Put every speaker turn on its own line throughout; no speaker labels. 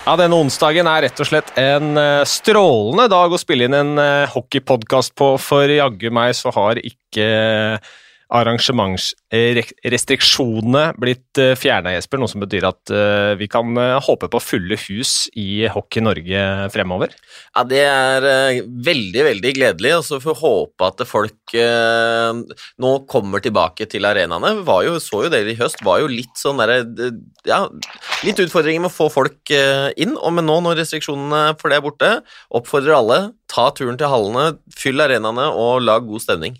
Ja, Denne onsdagen er rett og slett en uh, strålende dag å spille inn en uh, hockeypodkast på, for jaggu meg så har ikke arrangementsrestriksjonene blitt uh, fjerna, Jesper. Noe som betyr at uh, vi kan håpe på fulle hus i Hockey Norge fremover.
Ja, det er veldig, veldig gledelig. Og så får vi håpe at folk nå kommer tilbake til arenaene. Vi så jo det i høst. Var jo litt sånn derre Ja, litt utfordringer med å få folk inn. Men nå når restriksjonene for det er borte, oppfordrer alle ta turen til hallene, fyll arenaene og lag god stemning.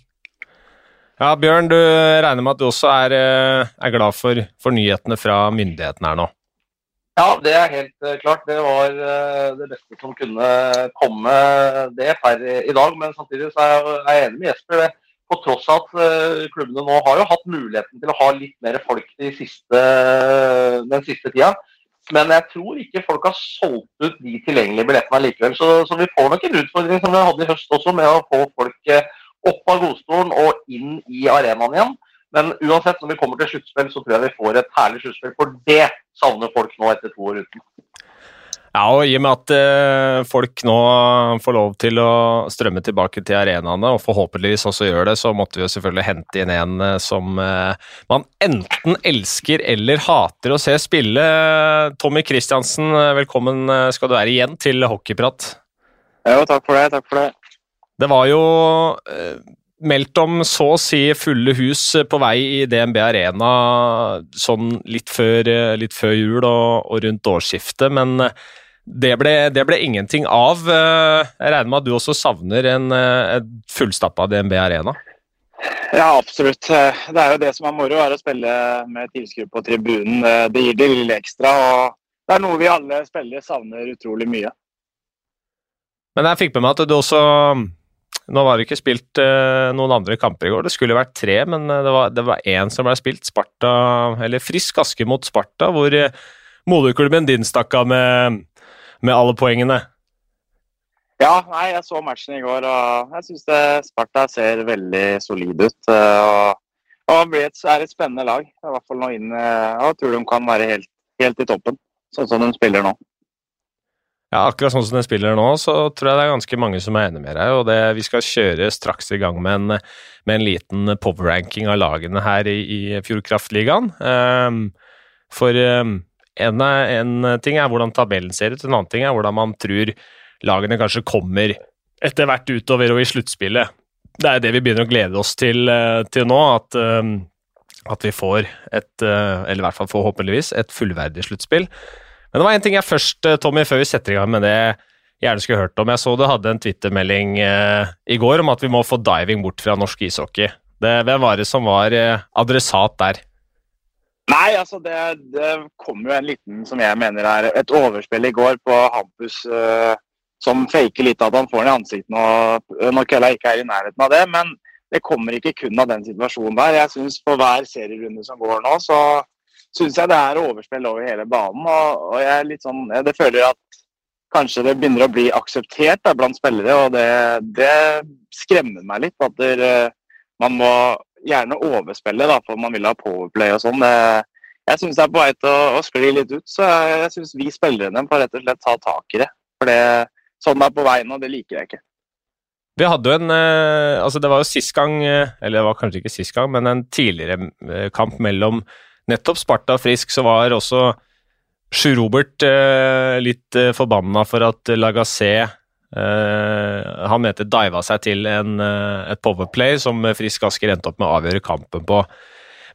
Ja, Bjørn, du regner med at du også er, eh, er glad for, for, nyhetene fra myndighetene her nå?
Ja, det er helt uh, klart. Det var uh, det beste som kunne komme det per i dag. Men samtidig så er jeg, enig med Jesper. På tross av at klubbene nå har jo hatt muligheten til å ha litt mer folk de siste, den siste tida. Men jeg tror ikke folk har solgt ut de tilgjengelige billettene likevel. Så, så, vi får nok en utfordring som vi hadde i høst også, med å få folk opp av godstolen og inn i arenaen igjen. Men uansett, når vi kommer til sluttspill, så tror jeg vi får et herlig sluttspill. For det savner folk nå etter to år uten.
Ja, og i og med at eh, folk nå får lov til å strømme tilbake til arenaene, og forhåpentligvis også gjør det, så måtte vi jo selvfølgelig hente inn en eh, som eh, man enten elsker eller hater å se spille. Tommy Kristiansen, velkommen skal du være igjen til Hockeyprat.
Jo, takk for det. Takk for det.
Det var jo eh, meldt om så å si fulle hus på vei i DNB Arena sånn litt før, eh, litt før jul og, og, rundt årsskiftet, men eh, det ble, det ble, ingenting av. Jeg regner med at du også savner en, en fullstappa DNB Arena?
Ja, absolutt. Det er jo det som er moro, er å spille med tilskuere på tribunen. Det gir det lille ekstra. og Det er noe vi alle spillere savner utrolig mye.
Men jeg fikk med meg at du også nå var det ikke spilt uh, noen andre kamper i går. Det skulle vært tre, men uh, det var én som ble spilt. Sparta, eller Frisk Aske mot Sparta, hvor uh, moderklubben din stakk av med, med, alle poengene.
Ja, nei, jeg så matchen i går, og jeg syns Sparta ser veldig solid ut. og, og det er et spennende lag. I hvert fall nå inn, jeg tror de kan være helt, helt i toppen, sånn som de spiller nå.
Ja, akkurat sånn som den spiller nå, så tror jeg det er ganske mange som er enig med deg. og det, Vi skal kjøre straks i gang med en, med en liten power-ranking av lagene her i, i Fjordkraftligaen. Um, for um, en, ting er hvordan tabellen ser ut, en annen ting er hvordan man tror lagene kanskje kommer etter hvert utover og i sluttspillet. Det er det vi begynner å glede oss til, uh, til nå, at, um, at vi får et, uh, eller i hvert fall forhåpentligvis, et fullverdig sluttspill. Men det var en ting jeg først, eh, Tommy, før vi setter i gang med det gjerne skulle hørt om. Jeg så du hadde en twittermelding eh, i går om at vi må få diving bort fra norsk ishockey. Det, hvem var det som var eh, adressat der?
Nei, altså det, det, kom jo en liten som jeg mener er et overspill i går på Hampus eh, som faker litt at han får den i ansiktet når, når kølla ikke er i nærheten av det. Men det kommer ikke kun av den situasjonen der. Jeg synes For hver serierunde som går nå, så syns jeg det er overspill over hele banen. Og, og jeg er litt sånn, det føler at kanskje det begynner å bli akseptert da, blant spillere, og det, det, skremmer meg litt. At der, man må gjerne overspille da, for man vil ha powerplay og sånn. Jeg syns det er på vei til å, å skli litt ut, så jeg, jeg syns vi spillerne får rett og slett ta tak i det. For det, sånn det er på vei nå, det liker jeg ikke.
Vi hadde jo en eh, altså Det var jo sist gang, eh, eller det var kanskje ikke sist gang, men en tidligere eh, kamp mellom nettopp Sparta Frisk, så var også Sjur Robert eh, litt eh, forbanna for at Lagassé eh, Han mente diva seg til en, eh, et powerplay som Frisk Asker endte opp med å avgjøre kampen på.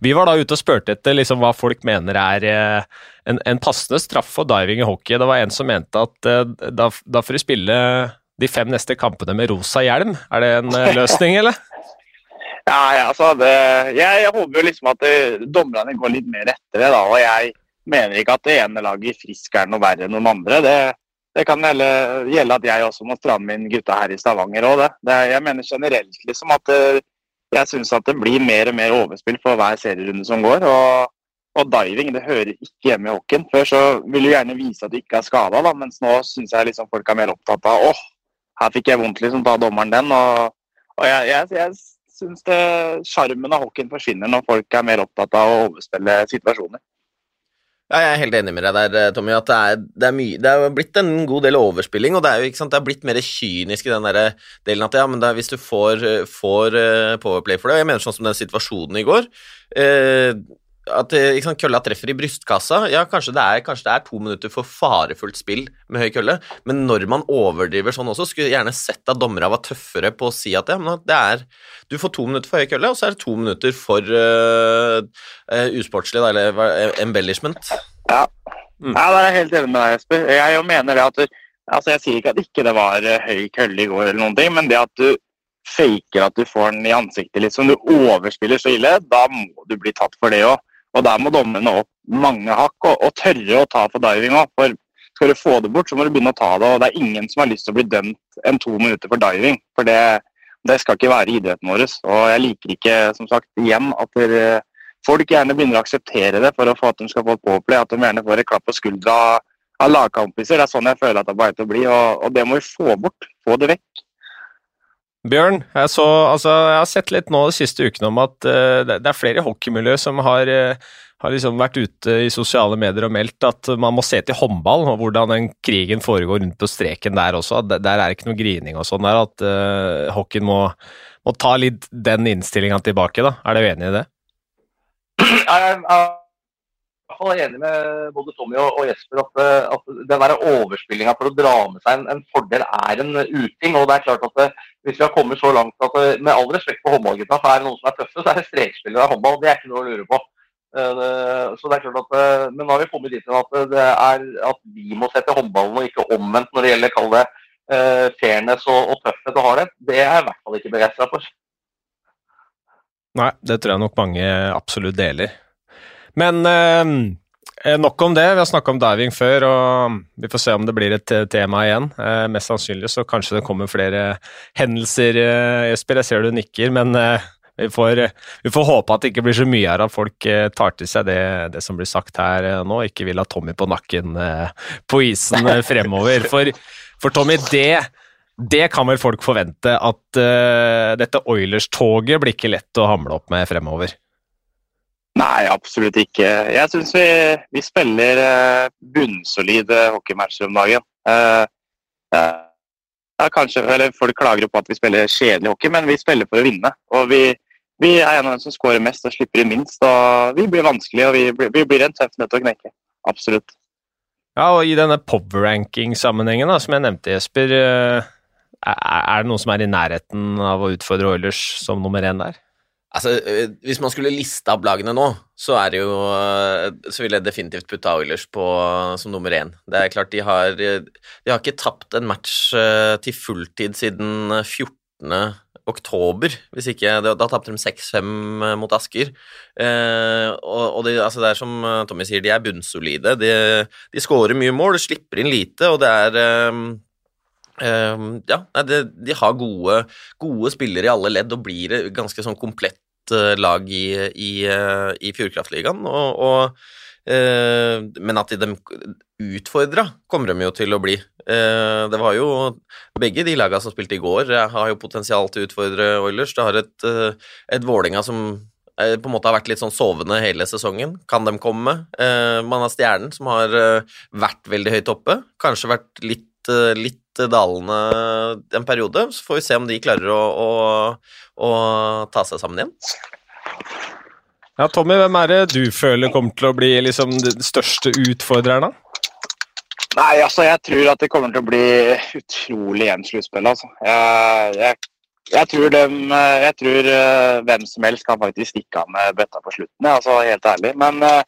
Vi var da ute og spurte etter liksom, hva folk mener er eh, en, en, passende straff for diving i hockey. Det var en som mente at eh, da, da får du spille de fem neste kampene med rosa hjelm. Er det en løsning, eller?
Ja, ja altså det, jeg, jeg, håper jo liksom at dommerne går litt mer etter det. da, og Jeg mener ikke at det ene laget i Frisk er noe verre enn noen andre. Det, det kan gjelde, gjelde, at jeg også må stramme inn gutta her i Stavanger òg. Jeg mener generelt liksom at det, jeg syns at det blir mer og mer overspill for hver serierunde som går. og og diving det hører ikke hjemme i hockeyen. Før så ville du gjerne vise at du ikke er skada, mens nå syns jeg liksom folk er mer opptatt av åh, her fikk jeg vondt, liksom, ta dommeren den. Og, og jeg, jeg, jeg syns sjarmen av hockeyen forsvinner når folk er mer opptatt av å overspille situasjoner.
Ja, jeg er helt enig med deg der, eh, Tommy. at Det er, det er, mye, det er blitt en god del overspilling, og det er jo ikke sant, det er blitt mer kynisk i den der delen at ja, men er, hvis du får, får powerplay for det og Jeg mener sånn som den situasjonen i går. Eh, at sant, kølla treffer i brystkassa. Ja, kanskje det, er, kanskje det, er, to minutter for farefullt spill med høy kølle, men når man overdriver sånn også, skulle jeg gjerne sett at dommerne var tøffere på å si at ja, det er Du får to minutter for høy kølle, og så er det to minutter for uh, uh, usportslig, da, eller embellishment.
Ja. Mm. ja, da er jeg helt enig med deg, Jesper. Jeg mener det at du, altså Jeg sier ikke at ikke det var høy kølle i går, eller noen ting, men det at du faker at du får den i ansiktet, liksom. Du overspiller så ille. Da må du bli tatt for det òg. Og der må dommerne opp mange hakk, og, og tørre å ta for diving òg. For skal du få det bort, så må du begynne å ta det. Og det er ingen som har lyst til å bli dømt enn to minutter for diving. For det, det skal ikke være idretten vår. Og jeg liker ikke, som sagt, igjen at dere, folk gjerne begynner å akseptere det for å få at de skal få et påplay. At de gjerne får et klapp på skuldra av lagkampiser. Det er sånn jeg føler at det er bare til å bli. Og, og det må vi få bort. Få det vekk.
Bjørn, jeg, så, altså, jeg, har sett litt nå de siste ukene om at uh, det er flere i hockeymiljøet som har, uh, har liksom vært ute i sosiale medier og meldt at man må se til håndball og hvordan den krigen foregår rundt på streken der også. Der, der er ikke noe grining og sånn der. At uh, hockeyen må, må, ta litt den innstillinga tilbake, da. Er du enig i det?
Jeg, jeg hvert fall enig med både Tommy og, Jesper at, eh, at den der overspillinga for å dra med seg en, en, fordel er en uting. og det er klart at det, eh, Hvis vi har kommet så langt at eh, med all respekt for håndballgutta, så er det noen som er tøffe, så er det strekspillere av håndball. Det er ikke noe å lure på. Så det er klart at, Men nå har vi kommet dit at, det er, at vi må sette håndballen, og ikke omvendt når det gjelder kall det, fairness og, og tøffhet og hardhet. Det er jeg i hvert fall ikke begeistra for.
Nei, det tror jeg nok mange absolutt deler. Men eh, nok om det. Vi har snakka om diving før, og vi får se om det blir et tema igjen. Eh, mest sannsynlig så kanskje det kommer flere hendelser, eh, Jesper. Jeg ser du nikker, men eh, vi får, vi får, håpe at det ikke blir så mye her at folk eh, tar til seg det, det som blir sagt her eh, nå, ikke vil ha Tommy på nakken på isen fremover. For, for Tommy, det det kan vel folk forvente, at uh, dette Oilers-toget blir ikke lett å hamle opp med fremover?
Nei, absolutt ikke. Jeg syns vi, vi, spiller uh, bunnsolide hockeymatcher om dagen. Uh, ja, kanskje, eller Folk klager på at vi spiller kjedelig hockey, men vi spiller for å vinne. Og vi, vi er en av dem som skårer mest og slipper inn minst. og Vi blir vanskelige, og vi, vi blir en tøff nøtt å knekke. Absolutt.
Ja, og I denne power ranking-sammenhengen som jeg nevnte, Jesper, er det noen som er i nærheten av å utfordre Oilers som nummer én der?
Altså, eh, Hvis man skulle liste opp lagene nå, så er det jo eh, Så ville jeg definitivt putta Oilers på som nummer én. Det er klart, de har, de har ikke tapt en match eh, til fulltid siden 14. oktober, hvis ikke Da, tapte de 6-5 mot Asker. Eh, og, det, altså det, er som Tommy sier, de er bunnsolide. De, de skårer mye mål, de slipper inn lite, og det er eh, ja, de, de har gode, gode, spillere i alle ledd og blir ganske sånn komplett lag i, i, uh, i Fjordkraftligaen. Og, og, men at de utfordra kommer de jo til å bli. det var jo Begge de lagene som spilte i går, har jo potensial til å utfordre Oilers. Det har et, et Vålinga som på en måte har vært litt sånn sovende hele sesongen. Kan de komme? man har Stjernen, som har vært veldig høyt oppe. Kanskje vært litt, litt dalende en periode. Så får vi se om de klarer å, å, å ta seg sammen igjen.
Ja, Tommy, hvem er det du føler kommer til å bli liksom, den største utfordreren, da?
Nei, altså, jeg tror at det kommer til å bli utrolig jevnt sluttspill, altså. Jeg, jeg, jeg, tror dem, jeg tror uh, hvem som helst kan faktisk stikke av med bøtta på slutten, altså, helt ærlig. Men uh,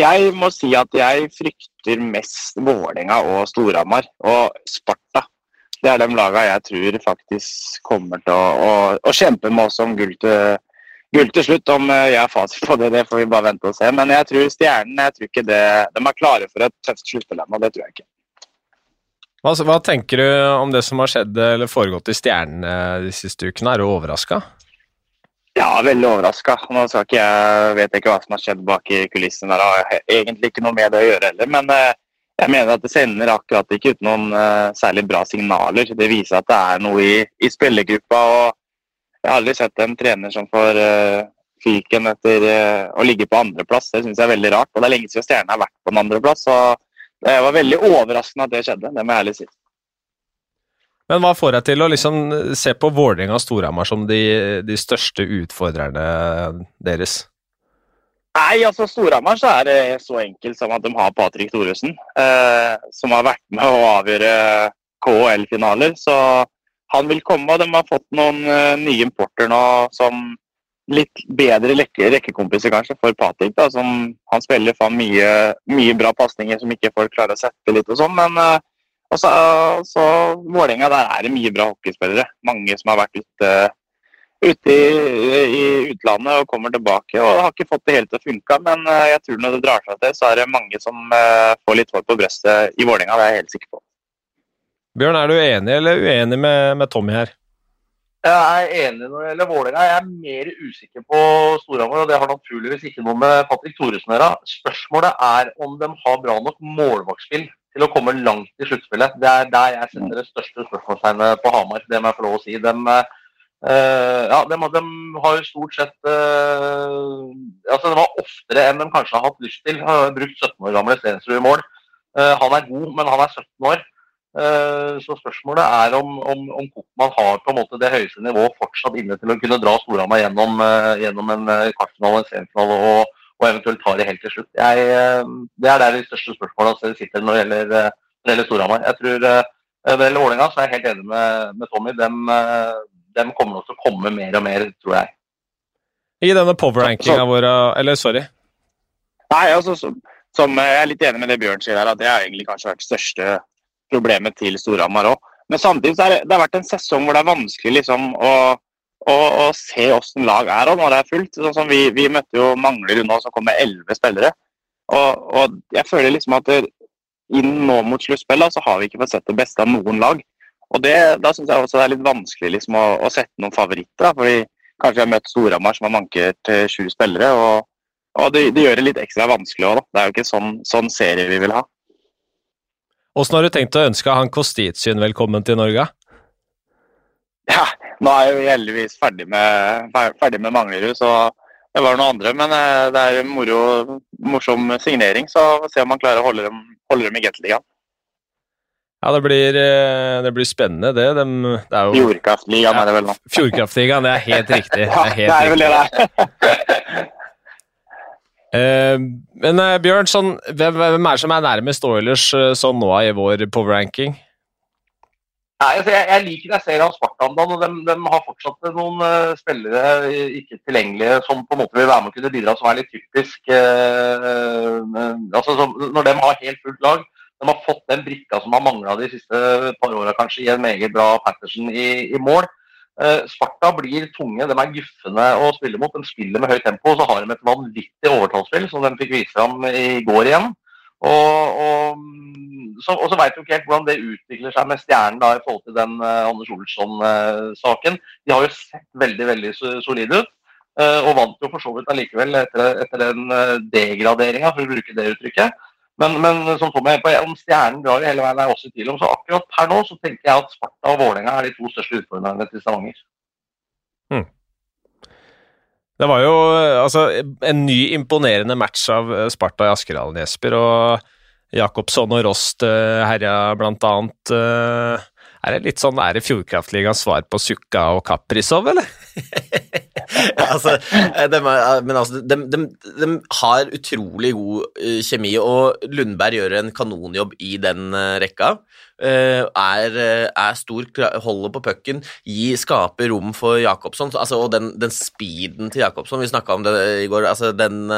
jeg må si at jeg frykter mest Vålerenga og Storhamar og Sparta. Det er de lagene jeg tror faktisk kommer til å, å, å kjempe med oss om gull til, gull til slutt. Om jeg er fasit på det, det får vi bare vente og se. Men jeg tror Stjernen jeg tror ikke det, de er klare for et tøft sluttspill ennå. Det tror jeg ikke.
Hva, hva, tenker du om det som har skjedd eller foregått i Stjernen de siste ukene? Er du overraska?
Ja, veldig overraska. Nå skal ikke jeg, vet jeg ikke hva som har skjedd bak i kulissene. der, har egentlig ikke noe med det å gjøre heller. Men uh, jeg mener at det sender akkurat ikke ut noen uh, særlig bra signaler. Det viser at det er noe i, i spillergruppa. og Jeg har aldri sett en trener som får, uh, fyken etter uh, å ligge på andreplass. Det syns jeg er veldig rart. Og det er lenge siden Stjernen har vært på en andreplass. Det var veldig overraskende at det skjedde, det må jeg ærlig si.
Men hva får deg til å liksom se på Vålerenga og Storhamar som de, de, største utfordrerne deres?
Nei, altså Storhamar så er det så enkelt som at de har Patrick Thoresen, eh, som har vært med å avgjøre KL-finaler. Så han vil komme, og de har fått noen uh, nye importer nå som litt bedre rekke, rekkekompiser kanskje for Patrick. da, som Han spiller for mye, mye bra pasninger som ikke folk klarer å sette litt og sånn. Men uh, også, uh, så Vålerenga, der er det mye bra hockeyspillere. Mange som har vært ute, ute i, i, utlandet og kommer tilbake og har ikke fått det helt til å funke. Men uh, jeg tror når det drar seg til, så er det mange som uh, får litt hår på brøstet i Vålerenga. Det er jeg helt sikker på.
Bjørn, er du enig eller uenig med, med Tommy her?
Jeg er enig når det gjelder Vålerenga. Jeg er mer usikker på Storhamar, og det har naturligvis ikke noe med Patrick Thoresen å gjøre. Spørsmålet er om de har bra nok målvaktspill til å komme langt i sluttspillet. Det er der jeg setter det største spørsmålstegnet på Hamar, det må jeg få lov å si. De, uh, ja, de, de, har jo stort sett uh, altså Det var oftere enn de kanskje har hatt lyst til. Har brukt 17 år gamle Stensrud i mål. Uh, han er god, men han er 17 år. Eh, så spørsmålet er om, om, om Koppmann har på en måte det høyeste nivået fortsatt inne til å kunne dra Storhamar gjennom, eh, gjennom en eh, kvartfinale, en semifinale og, og, eventuelt ta det helt til slutt. Jeg, det er der de største spørsmålene sitter når det gjelder, når gjelder Storhamar. Jeg tror Når det gjelder Vålerenga, så er jeg helt enig med, med Tommy. Dem, dem, kommer nok til å komme mer og mer, tror jeg.
I denne power-rankinga vår Eller, sorry.
Nei, altså, som, som, Jeg er litt enig med det Bjørn sier her, at det har egentlig kanskje vært største problemet til Storhamar òg. Men samtidig så er det, det har vært en sesong hvor det er vanskelig liksom å, å, å se hvordan lag er og når det er fullt. Sånn som vi, vi møtte jo Manglerud nå, som kom med elleve spillere. Og, og, jeg føler liksom at inn nå mot sluttspill så har vi ikke fått sett det beste av noen lag. Og det, Da syns jeg også det er litt vanskelig liksom å, å sette noen favoritter. Da, fordi Kanskje vi har møtt Storhamar som har mankert sju spillere. og, og det, det, gjør det litt ekstra vanskelig òg. Det er jo ikke sånn, sånn serie vi vil ha.
Åssen har du tenkt å ønske han Kostitsyn velkommen til Norge?
Ja, nå er jeg jo heldigvis ferdig med, ferdig med Manglerud, så det var noe andre. Men eh, det er en moro, morsom signering, så se om han klarer å holde dem, holde dem i Gateligaen.
Ja, det blir, eh, det blir, spennende, det. De,
det er jo Fjordkraftligaen ja, er det vel nå.
Fjordkraftligaen, det er helt riktig.
det er, helt det er vel det der.
Uh, men uh, Bjørn, sånn, hvem, hvem, er det som er nærmest Oilers uh, sånn nå i vår power ranking?
Nei, altså, jeg, jeg, liker jeg ser av Spartan, og de, de, har fortsatt noen spillere ikke tilgjengelige som på en måte vil være med og kunne bidra, som er litt typisk altså, som, Når de har helt fullt lag, de har fått den brikka som har mangla de siste par åra, kanskje, i en meget bra Patterson i, i mål. Eh, Sparta blir tunge, de er guffende å spille mot. De spiller med høyt tempo, og så har de et vanvittig overtallsspill som de fikk vise fram i går igjen. Og, og så, og så veit du ikke helt hvordan det utvikler seg med Stjernen da, i forhold til den uh, Anders Olsson-saken. De har jo sett veldig veldig solide ut, uh, og vant jo for så vidt allikevel etter, etter den uh, degraderinga, for å bruke det uttrykket. Men, men som er på, om Stjernen drar hele veien, er også i tvil om. Så akkurat her nå så tenker jeg at Sparta og Vålerenga er de to største utfordrerne til Stavanger.
Hmm. Det var jo altså, en ny imponerende match av eh, Sparta i Askerhallen, Jesper. Og Jakobsson og Rost uh, herja blant annet. Uh, er det litt sånn, er det Fjordkraftligas svar på Sukka og Kaprizov, eller?
altså, eh, de, eh, men altså, de, de, de, har utrolig god eh, kjemi, og Lundberg gjør en kanonjobb i den rekka. Er, er stor, holder på pucken, skaper rom for Jakobsson. Altså, og den, den, speeden til Jakobsson, vi snakka om det i går, altså den,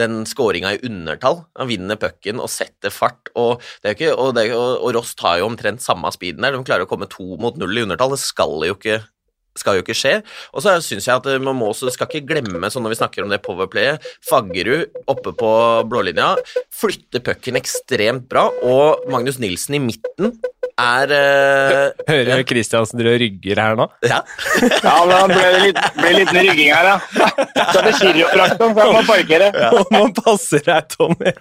den skåringa i undertall. Han vinner pucken og setter fart, og, ikke, og, det, og, og Ross tar jo omtrent samme speeden der. De klarer å komme to mot null i undertall. Det skal jo ikke skal jo ikke skje. Og så syns jeg at man må også, skal ikke glemme, sånn når vi snakker om det powerplayet Faggerud oppe på blålinja flytter pucken ekstremt bra, og Magnus Nilsen i midten er uh,
Hører Kristiansen ja. rygger her nå?
Ja.
ja, men det ble litt, ble litt rygging her, ja. Så det er det kiropraktoren, så jeg må parkere.
Ja. Man passer deg, Tommy.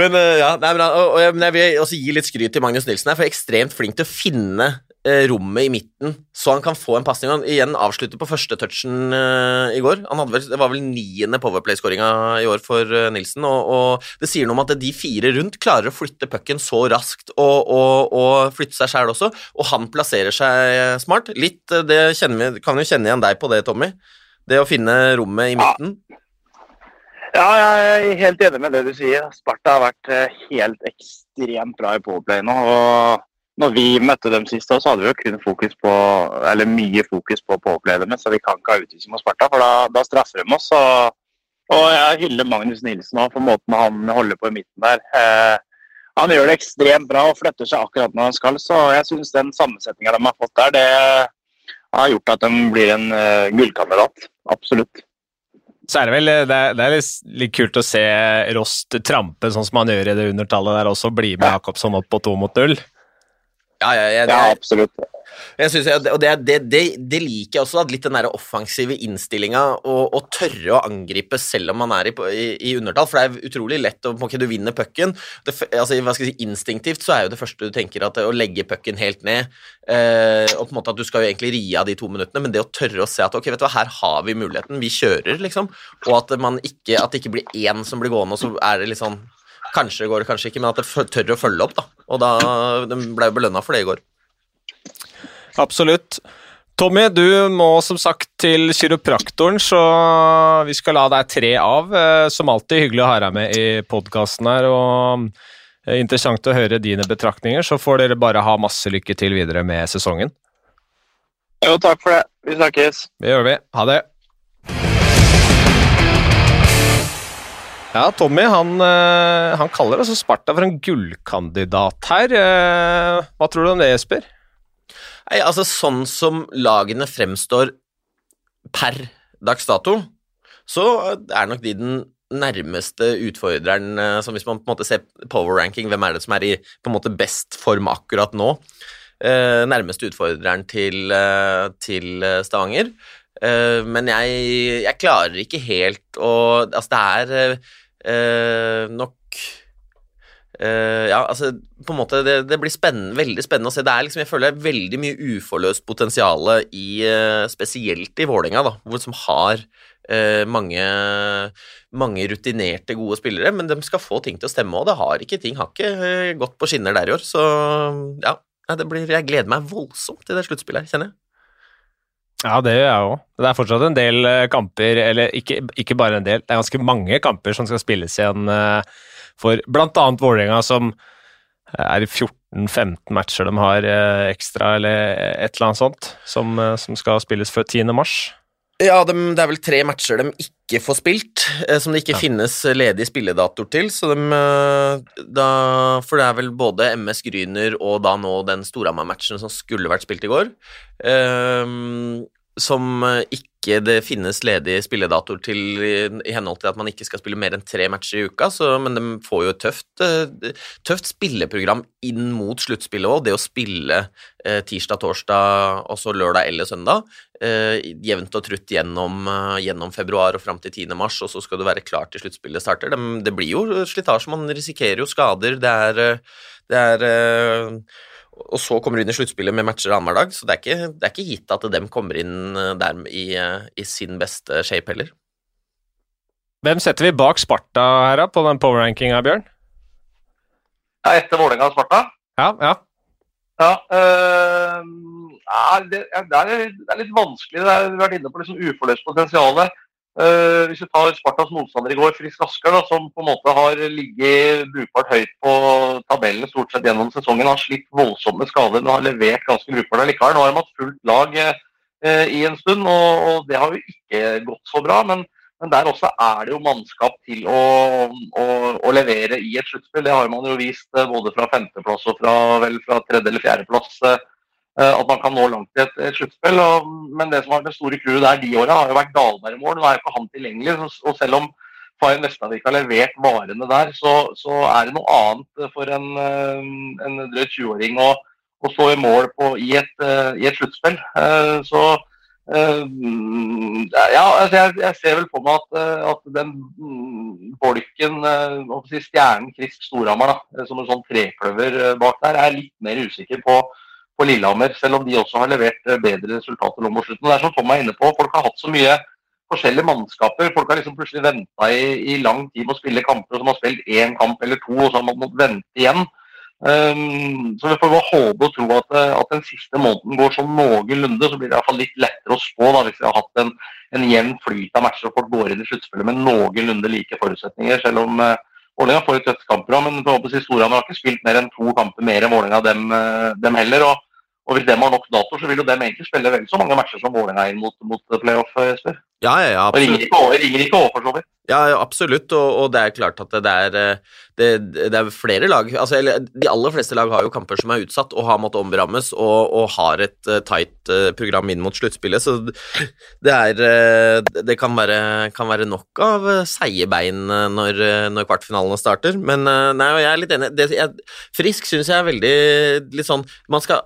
Men uh, ja, nei, men, og, og, jeg vil også gi litt skryt til Magnus Nilsen her, for ekstremt flink til å finne eh, rommet i midten, så han kan få en pasning. Han igjen avslutter på første touchen uh, i går. Han hadde vel, det var vel niende Powerplay-skåringa i år for uh, Nilsen, og, og, det sier noe om at de fire rundt klarer å flytte pucken så raskt og, og, og flytte seg sjæl også, og han plasserer seg smart. Litt, det vi, kan jo kjenne igjen deg på det, Tommy. Det å finne rommet i midten.
Ja. Ja, jeg er helt enig med det du sier. Sparta har vært helt ekstremt bra i powerplay nå. og når vi møtte dem sist, så hadde vi jo kun fokus på, eller mye fokus på på dem, så vi kan ikke ha utvisning mot Sparta, for da, da, straffer de oss. Og, og jeg hyller Magnus Nilsen òg for måten han holder på i midten der. Eh, han gjør det ekstremt bra og flytter seg akkurat når han skal, så jeg syns den sammensetninga de har fått der, det har gjort at de blir en uh, gullkandidat. Absolutt.
Så er det vel det er, det er litt, litt, kult å se Rost trampe sånn som han gjør i det undertallet der også, bli med Jakobsson opp på to mot null.
Ja, ja, ja,
det, ja absolutt.
Jeg synes, og det, det, det, det, liker jeg også, at litt den der offensive innstillinga å tørre å angripe selv om man er i, i, i, undertall, for det er utrolig lett å okay, Du vinner pucken. Altså, hva skal jeg si, instinktivt så er jo det første du tenker at å legge pucken helt ned eh, og på en måte at Du skal jo egentlig ri av de to minuttene, men det å tørre å se at ok, vet du hva, her har vi muligheten, vi kjører, liksom, og at, man ikke, at det ikke blir én som blir gående, og så er det litt sånn Kanskje går det, kanskje ikke, men at det tør å følge opp, da. Og da de ble jo belønna for det i går.
Absolutt. Tommy, du må som sagt til kiropraktoren, så vi skal la deg tre av. Eh, som alltid hyggelig å ha deg med i podkasten her, og eh, interessant å høre dine betraktninger. Så får dere bare ha masse lykke til videre med sesongen.
Jo, takk for det. Vi snakkes.
Det gjør vi. Ha det. Ja, Tommy han, eh, han, kaller altså Sparta for en gullkandidat her. Eh, hva tror du om det, Jesper?
Nei, altså Sånn som lagene fremstår per dags dato, så er nok de den nærmeste utfordreren eh, som Hvis man på en måte ser power ranking, hvem er det som er i på en måte best form akkurat nå? nærmeste utfordreren til, til Stavanger. men jeg, jeg, klarer ikke helt å Altså, det er eh, nok eh, Ja, altså på en måte det, det blir spennende, veldig spennende å se. Det er liksom, jeg føler det er veldig mye uforløst potensial i eh, Spesielt i Vålerenga, da, som har eh, mange, mange rutinerte, gode spillere, men de skal få ting til å stemme, og det har ikke ting har ikke eh, gått på skinner der i år. Så ja, det blir, jeg gleder meg voldsomt til det sluttspillet her, kjenner jeg.
Ja, det gjør jeg òg. Det er fortsatt en del eh, kamper, eller ikke, ikke, bare en del, det er ganske mange kamper som skal spilles igjen eh, for bl.a. Vålerenga, som er i 14-15 matcher de har eh, ekstra, eller et eller annet sånt, som, som skal spilles før 10. mars.
Ja, de, det er vel tre matcher de ikke får spilt, som det ikke ja. finnes ledig spilledator til. Så de, da, for det er vel både MS Gryner og da nå den Storhamar-matchen som skulle vært spilt i går. Um, som eh, ikke det finnes ledige spilledatoer til i henhold til at man ikke skal spille mer enn tre matcher i uka, så, men de får jo et tøft, eh, tøft spilleprogram inn mot sluttspillet òg. Det å spille eh, tirsdag, torsdag og så lørdag eller søndag jevnt og trutt gjennom, gjennom, februar og fram til 10. mars, og så skal du være klar til sluttspillet starter. Det, det blir jo slitasje, man risikerer jo skader. Det er, det er og så kommer du inn i sluttspillet med matcher annenhver dag, så det er, ikke, det er, ikke, gitt at dem kommer inn eh, der i, eh, i, sin beste shape heller.
Hvem setter vi bak Sparta her, da, på den power-rankinga, Bjørn?
Ja, etter Vålerenga og Sparta?
Ja, ja.
ja øh, det, er, det, er, litt vanskelig. Det er, vi har vært inne på liksom uforløst potensial. Uh, hvis vi tar Spartas motstander i går, Frisk Asker, da, som på en måte har ligget brukbart høyt på tabellen stort sett gjennom sesongen, har slitt voldsomme skader, men har levert ganske brukbart likevel. Nå har de hatt fullt lag uh, i en stund, og, og, det har jo ikke gått så bra. Men, men, der også er det jo mannskap til å, å, å levere i et sluttspill. Det har man jo vist uh, både fra femteplass og fra, vel, fra tredje- eller fjerdeplass. Uh, at man kan nå langt i et, sluttspill. Men det som har vært det store clouet der de åra, har jo vært Dahlberg-mål. Nå er jo ikke han tilgjengelig. og selv om Fayen Vestavik har levert varene der, så, så, er det noe annet for en, eh, en drøyt 20-åring å, å, stå i mål på, i et, eh, i et sluttspill. Så ja, altså jeg, jeg, ser vel på meg at, at den bolken, si stjernen Krist Storhamar, som en sånn trekløver bak der, er litt mer usikker på på Lillehammer, selv om de også har levert bedre resultater nå mot slutten. Det er som Tom er inne på, folk har hatt så mye forskjellige mannskaper. Folk har liksom plutselig venta i, i, lang tid med å spille kamper, og som har spilt én kamp eller to, og så har man måttet vente igjen. Um, så vi får håpe og tro at, at, den siste måneden går sånn noenlunde. Så blir det i hvert fall litt lettere å spå da, hvis vi har hatt en, en jevn flyt av matcher og folk går inn i sluttspillet med noenlunde like forutsetninger. Selv om uh, Vålerenga får et tøft kampprogram, men Storhamar har ikke spilt mer enn to kamper mer enn Vålerenga dem, dem heller. og og Hvis de har nok dato, så vil jo dem egentlig spille vel så mange matcher som Vålerenga inn mot, mot playoff. Jesper.
Ja, ja, ja,
absolutt. Og ringer ikke over, ringer ikke over for så vidt.
Ja, absolutt, og, og, det er klart at det er, eh, det, det er flere lag altså, De aller fleste lag har jo kamper som er utsatt og har måttet omrammes, og, og har et uh, tight uh, program inn mot sluttspillet, så det er uh, Det kan være, kan være, nok av seige bein når, når, kvartfinalene starter, men nei, jeg er litt enig. Det, jeg, frisk syns jeg er veldig litt sånn Man skal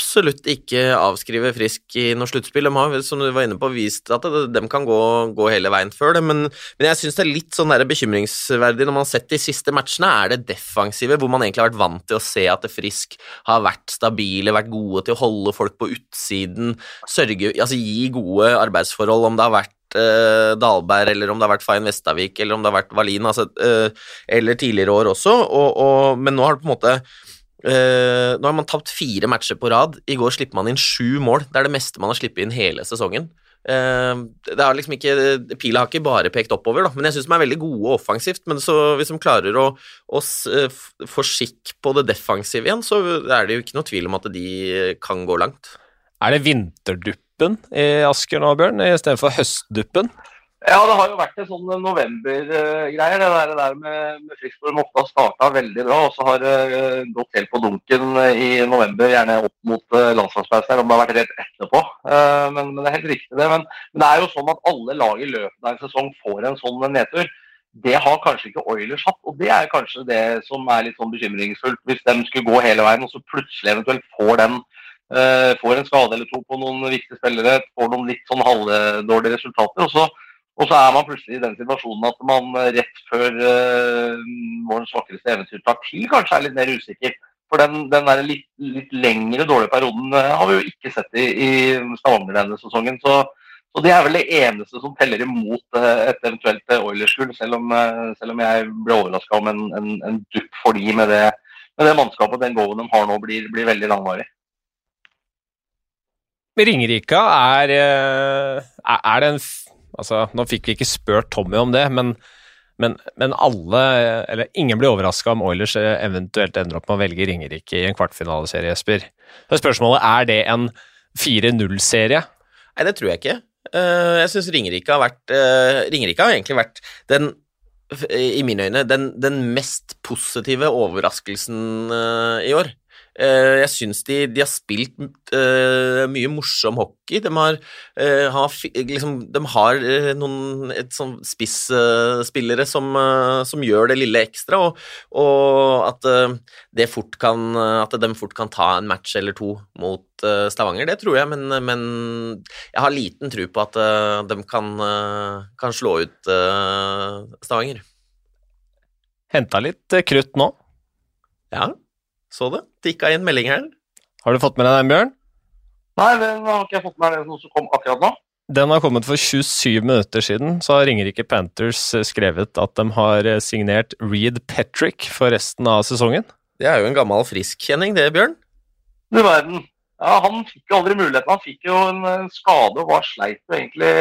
absolutt ikke avskrive Frisk i noe sluttspill. De har, som du var inne på, vist at de kan gå, gå hele veien før det, men, men jeg syns det er litt sånn bekymringsverdig når man har sett de siste matchene, er det defensive, hvor man egentlig har vært vant til å se at Frisk har vært stabile, vært gode til å holde folk på utsiden, sørge, altså gi gode arbeidsforhold, om det har vært Uh, Dalberg, eller om det har vært Fayen Vestavik, eller om det har vært Valin, altså, uh, eller tidligere år også, og, og, men nå har det på en måte Uh, nå har man tapt fire matcher på rad. I går slipper man inn sju mål. Det er det meste man har sluppet inn hele sesongen. Uh, det har liksom ikke, Pila har ikke bare pekt oppover, da, men jeg syns de er veldig gode offensivt. Men så, hvis de klarer å, å uh, få skikk på det defensive igjen, så er det jo ikke noe tvil om at de kan gå langt.
Er det vinterduppen i Asker nå, Bjørn, istedenfor høstduppen?
Ja, det har jo vært en sånn november-greier. Det der, der med, med Friksborg har starta veldig bra, og så har det uh, gått helt på dunken i november, gjerne opp mot uh, om det har vært rett etterpå. Men, men, det er helt riktig, det. Men, men, det er jo sånn at alle lag i løpet av en sesong får en sånn nedtur. Det har kanskje ikke Oilers hatt, og det er kanskje det som er litt sånn bekymringsfullt. Hvis de skulle gå hele veien, og så plutselig eventuelt får den får en skade eller to på noen viktige spillere, får noen litt sånn halvdårlige resultater. og så og så er man plutselig i den situasjonen at man eh, rett før uh, vårens vakreste eventyr tar til, kanskje er litt mer usikker. For den, den der litt, litt, lengre dårlige perioden uh, har vi jo ikke sett i, i Stavanger denne sesongen. Så, så, det er vel det eneste som teller imot uh, et eventuelt Oilers-gull, selv, selv, om jeg ble overraska om en, en, en dupp for de med det, med det mannskapet den goen de har nå, blir, blir veldig langvarig.
Ringerika er, er det en Altså, nå fikk vi ikke spurt Tommy om det, men, men, men alle, eller ingen blir overraska om Oilers eventuelt ender opp med å velge Ringerike i en kvartfinaleserie, Jesper. Så spørsmålet er det en 4-0-serie.
Nei, det tror jeg ikke. Eh, jeg syns Ringerike har vært eh, Ringerike har egentlig vært den i mine øyne den, den mest positive overraskelsen eh, i år. Eh, jeg syns de, de, har spilt uh, mye morsom hockey. De har, uh, har liksom, de har noen sånn spisspillere som, som, gjør det lille ekstra, og, og at, det fort kan, at de fort kan ta en match eller to mot Stavanger, det tror jeg, men, men jeg har liten tro på at de kan, kan slå ut Stavanger.
Henta litt krutt nå?
Ja. Så det. Tikka inn melding her.
Har du fått med deg den, Bjørn?
Nei, den har ikke jeg fått med meg. noe som kom akkurat nå.
Den har kommet for 27 minutter siden. Så har Ringerike Panthers eh, skrevet at de har eh, signert Reed Petrick for resten av sesongen.
Det er jo en gammel friskkjenning, det, Bjørn?
Du verden. Ja, han fikk jo aldri muligheten. Han fikk jo en skade og var sleit jo egentlig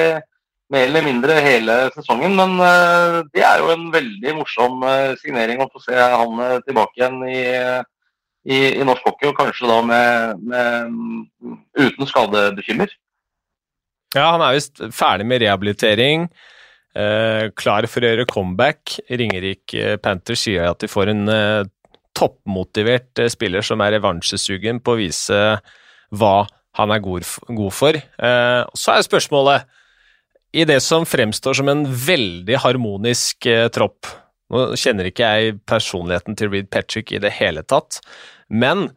mer eller mindre hele sesongen. Men uh, det er jo en veldig morsom signering å få se han tilbake igjen i i, i, norsk hockey, og kanskje da med, med uten skadebekymmer.
Ja, han er visst ferdig med rehabilitering. Eh, klar for å gjøre comeback. Ringerik Panthers sier at de får en eh, toppmotivert eh, spiller som er revansjesugen på å vise hva han er god, god for. Eh, så er spørsmålet, i det som fremstår som en veldig harmonisk eh, tropp nå kjenner ikke jeg personligheten til Reed Patrick i det hele tatt, men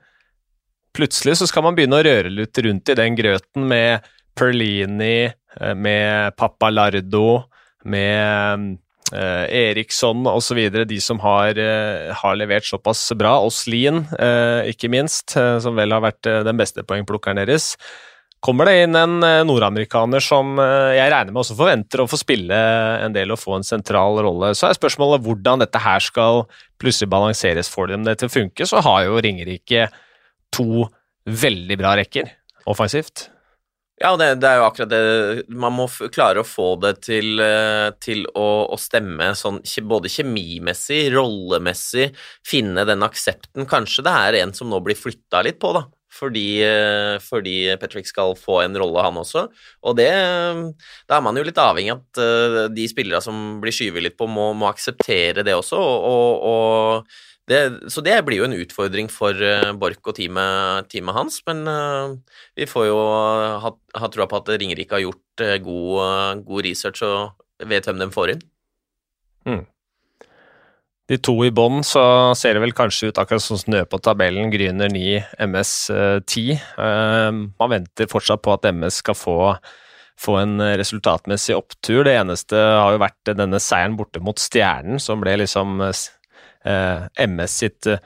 plutselig så skal man begynne å røre litt rundt i den grøten med Perlini, eh, med Papalardo, med eh, Eriksson osv., de som har, eh, har, levert såpass bra. Oslin, eh, ikke minst, eh, som vel har vært eh, den beste poengplukkeren deres. Kommer det inn en eh, nordamerikaner som jeg regner med også forventer å få spille en del og få en sentral rolle, så er spørsmålet hvordan dette her skal plutselig balanseres for dem. Det til å funke, så har jo Ringerike to veldig bra rekker offensivt.
Ja, det, det, er jo akkurat det Man må klare å få det til, eh, til å, å, stemme sånn både kjemimessig, rollemessig, finne den aksepten. Kanskje det er en som nå blir flytta litt på, da. Fordi, eh, fordi, Patrick skal få en rolle, han også. Og det Da er man jo litt avhengig av at eh, de spillere som blir skyvet litt på, må, må akseptere det også. og, og, det, så det blir jo en utfordring for uh, Borch og teamet, teamet, hans, men uh, vi får jo ha, ha troa på at Ringerike har gjort god, god, research og vet hvem de får inn. Mm.
De to i bånn, så ser det vel kanskje ut akkurat som snø på tabellen. Gryner 9, MS 10. man venter fortsatt på at MS skal få, få en resultatmessig opptur. Det eneste har jo vært denne seieren borte mot Stjernen, som ble liksom eh, MS sitt eh,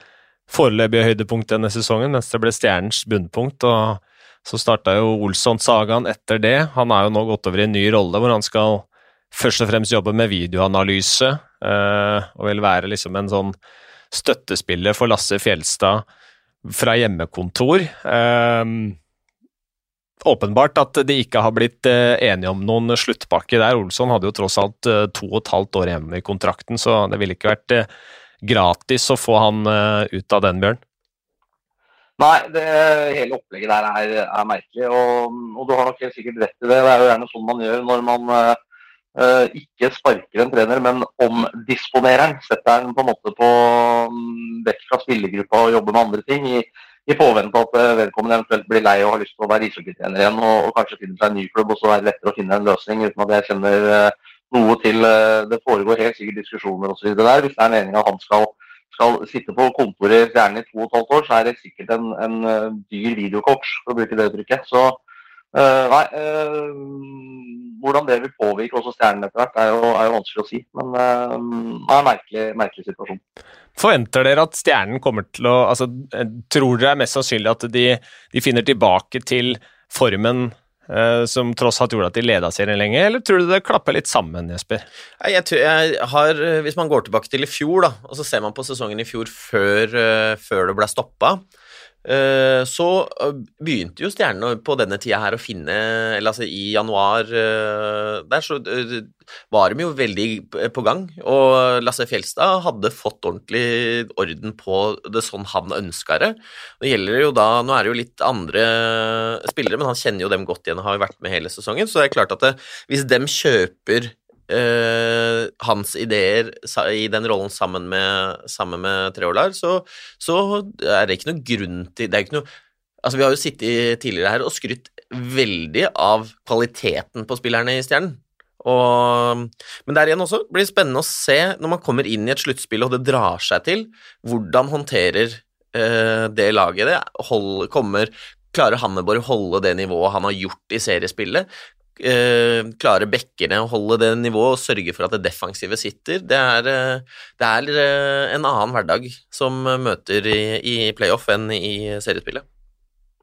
foreløpige høydepunkt denne sesongen, mens det ble Stjernens bunnpunkt. og Så starta jo Olsson-sagaen etter det. Han er jo nå gått over i en ny rolle hvor han skal først og fremst jobber med videoanalyse, eh, og vil være liksom en sånn støttespiller for Lasse Fjelstad fra hjemmekontor. Eh, åpenbart at de ikke har blitt eh, enige om noen sluttpakke der. Olsson hadde jo tross alt to og et halvt år hjemme i kontrakten, så det ville ikke vært gratis å få han ut av den, Bjørn?
Nei, det, hele opplegget der er, er merkelig. Og, og, du har nok helt sikkert rett i det. Det er jo gjerne sånn man gjør når man ikke sparker en trener, men omdisponerer den. Setter den på en måte på um, vekk fra spillergruppa og jobber med andre ting. I, i påvente at vedkommende eventuelt blir lei og har lyst til å være ishockeytrener igjen og, og, kanskje finne seg en ny klubb, og så er det lettere å finne en løsning uten at jeg kjenner uh, noe til eh, Det foregår helt sikkert diskusjoner osv. der. Hvis det er meninga at han skal, skal sitte på kontoret gjerne i to og et halvt år, så er det sikkert en, en eh, dyr videocoach, for å bruke det uttrykket. Så uh, nei uh, Hvordan det vil påvirke også Stjernen etter hvert, er jo, er jo vanskelig å si. Men uh, det er en merkelig, merkelig situasjon.
Forventer dere at Stjernen kommer til å altså, Tror dere er mest sannsynlig at de, de finner tilbake til formen Eh, som tross alt gjorde at de leda serien lenge, eller tror du det klapper litt sammen, Jesper?
Jeg, tror jeg har, Hvis man går tilbake til i fjor, da, og så ser man på sesongen i fjor før, eh, før det ble stoppa, Eh, så eh, begynte jo stjernene på denne tida her å finne Eller altså i januar eh, der, så var de jo veldig på gang. Og Lasse Fjelstad hadde fått ordentlig orden på det sånn han ønska det. Nå gjelder jo da Nå er det jo litt andre spillere, men han kjenner jo dem godt igjen og har jo vært med hele sesongen, så det er klart at det, hvis dem kjøper Uh, hans ideer i den rollen sammen med, sammen med Treolar, så, så, er det ikke noe grunn til Det er ikke noe Altså, vi har jo sittet tidligere her og skrytt veldig av kvaliteten på spillerne i Stjernen. Og, men der igjen også blir det spennende å se, når man kommer inn i et sluttspill og det drar seg til, hvordan håndterer uh, det laget det? Hold, kommer, Klarer Hanneborg holde det nivået han har gjort i seriespillet? Eh, klare bekkene å holde det nivået og sørge for at det defensive sitter, det er, eh, det er eh, en annen hverdag som møter i, i playoff enn i seriespillet.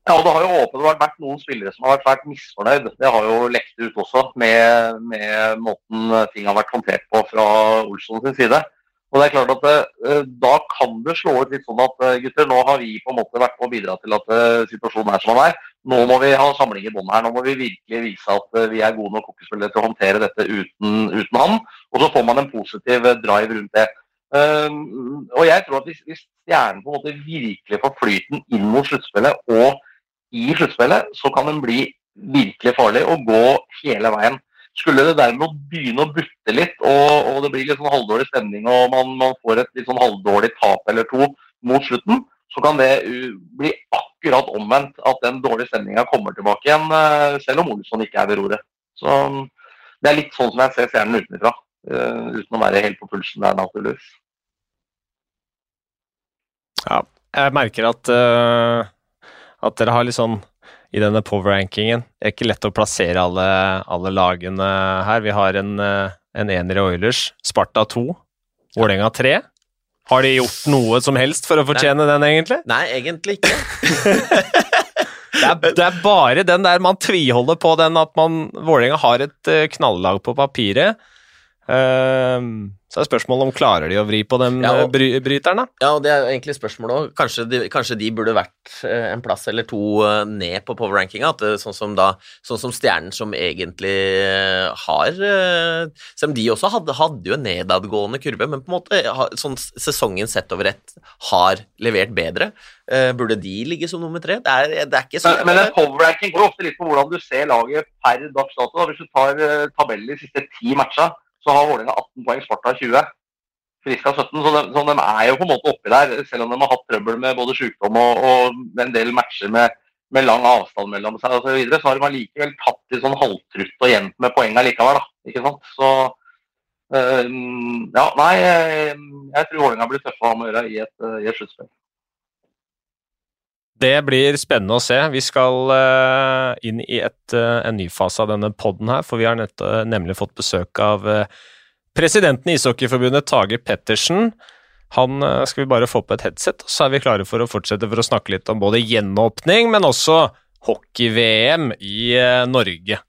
Ja, og Det har jo åpenbart vært noen spillere som har vært svært misfornøyd. Det har jo lekt ut også, med, med måten ting har vært håndtert på fra Olsson sin side. Og det er klart at uh, Da kan det slå ut litt sånn at uh, gutter, nå har vi på en måte vært med å bidra til at uh, situasjonen er som den er. Nå må vi ha samling i bånn her. Nå må vi virkelig vise at vi er gode nok hockeyspillere til å håndtere dette uten, uten han. Og så får man en positiv drive rundt det. Ehm, og jeg tror at hvis, hvis Stjernen på en måte virkelig får flyten inn mot sluttspillet og i sluttspillet, så kan den bli virkelig farlig og gå hele veien. Skulle det derimot begynne å butte litt, og, og det blir litt sånn halvdårlig stemning, og man, man, får et litt sånn halvdårlig tap eller to mot slutten, så kan det bli akkurat omvendt. At den dårlige stemninga kommer tilbake igjen, uh, selv om Olsson ikke er ved roret. Så um, det er litt sånn som jeg ser serien utenfra, uh, uten å være helt på pulsen der, naturligvis.
Ja, jeg merker at, uh, at dere har litt sånn i denne power-rankingen. Det er ikke lett å plassere alle, alle, lagene her. Vi har en, en ener i Oilers, Sparta 2, Vålerenga 3. Har de gjort noe som helst for å fortjene den, egentlig?
Nei, egentlig ikke.
det, er, det, er, bare den der man tviholder på den at man Vålerenga har et knallag knalllag på papiret. Uh, så er spørsmålet om klarer de å vri på den ja, og, bry, bryteren, da?
Ja, og det er jo egentlig spørsmålet òg. Kanskje, kanskje, de burde vært eh, en plass eller to eh, ned på power-rankinga. Sånn som da, sånn som Stjernen, som egentlig eh, har Selv om de også hadde, hadde, jo en nedadgående kurve, men på en måte sånn sesongen sett over ett har levert bedre. Burde de ligge som nummer tre? Det er, det er ikke så
Men, men en power-ranking går ofte litt på hvordan du ser laget per dags dato. Hvis du tar tabellen de siste ti matcha så har Vålerenga 18 poeng, Sparta 20. Friska 17, så de, så de, er jo på en måte oppi der, selv om de har hatt trøbbel med både sykdom og, og en del matcher med, med lang avstand mellom seg osv. Så, videre, så har de allikevel tatt litt sånn halvtrutt og gjemt med poeng likevel. da, ikke sant? Så øh, ja, nei, jeg, jeg tror Vålerenga blir tøffe å ha med å gjøre i et, i et sluttspill.
Det blir spennende å se. Vi skal uh, inn i et, uh, en ny fase av denne poden her, for vi har nett, uh, nemlig fått besøk av presidenten i Ishockeyforbundet, Tage Pettersen. Han skal vi bare få på et headset, og så er vi klare for å fortsette for å snakke litt om både gjenåpning, men også hockey-VM i Norge.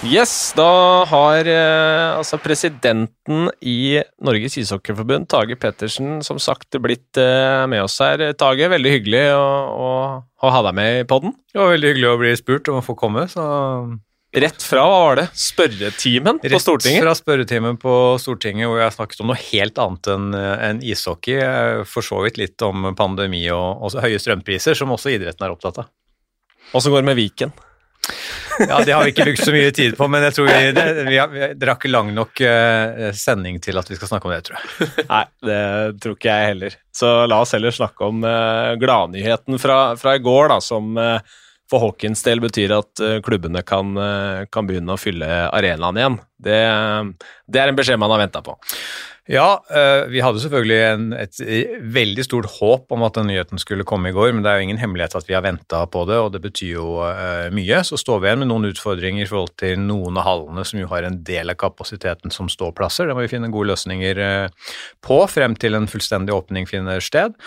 Yes, da har eh, altså presidenten i Norges ishockeyforbund, Tage Pettersen, som sagt blitt eh, med oss her. Tage, veldig hyggelig å, å, å ha deg med i poden.
Det var veldig hyggelig å bli spurt om å få komme, så
Rett fra hva var det? spørretimen på Stortinget?
Rett fra spørretimen på Stortinget hvor jeg snakket om noe helt annet enn en ishockey. For så vidt litt om pandemi og, og høye strømpriser, som også idretten er opptatt av.
Åssen går det med Viken?
Ja, Det har vi ikke brukt så mye tid på, men jeg tror vi, det, vi, har, vi drar ikke lang nok uh, sending til at vi skal snakke om det, tror jeg.
Nei, det tror ikke jeg heller. Så la oss heller snakke om uh, gladnyheten fra, fra, i går, da, som uh, for Hawkins del betyr at klubbene kan, kan, begynne å fylle arenaen igjen. Det, det er en beskjed man har venta på.
Ja, eh, vi hadde selvfølgelig en, et veldig stort håp om at den nyheten skulle komme i går, men det er jo ingen hemmelighet at vi har venta på det, og det betyr jo uh, mye. Så står vi igjen med noen utfordringer i forhold til noen av hallene som jo har en del av kapasiteten som ståplasser. Det må vi finne gode løsninger uh, på frem til en fullstendig åpning finner sted.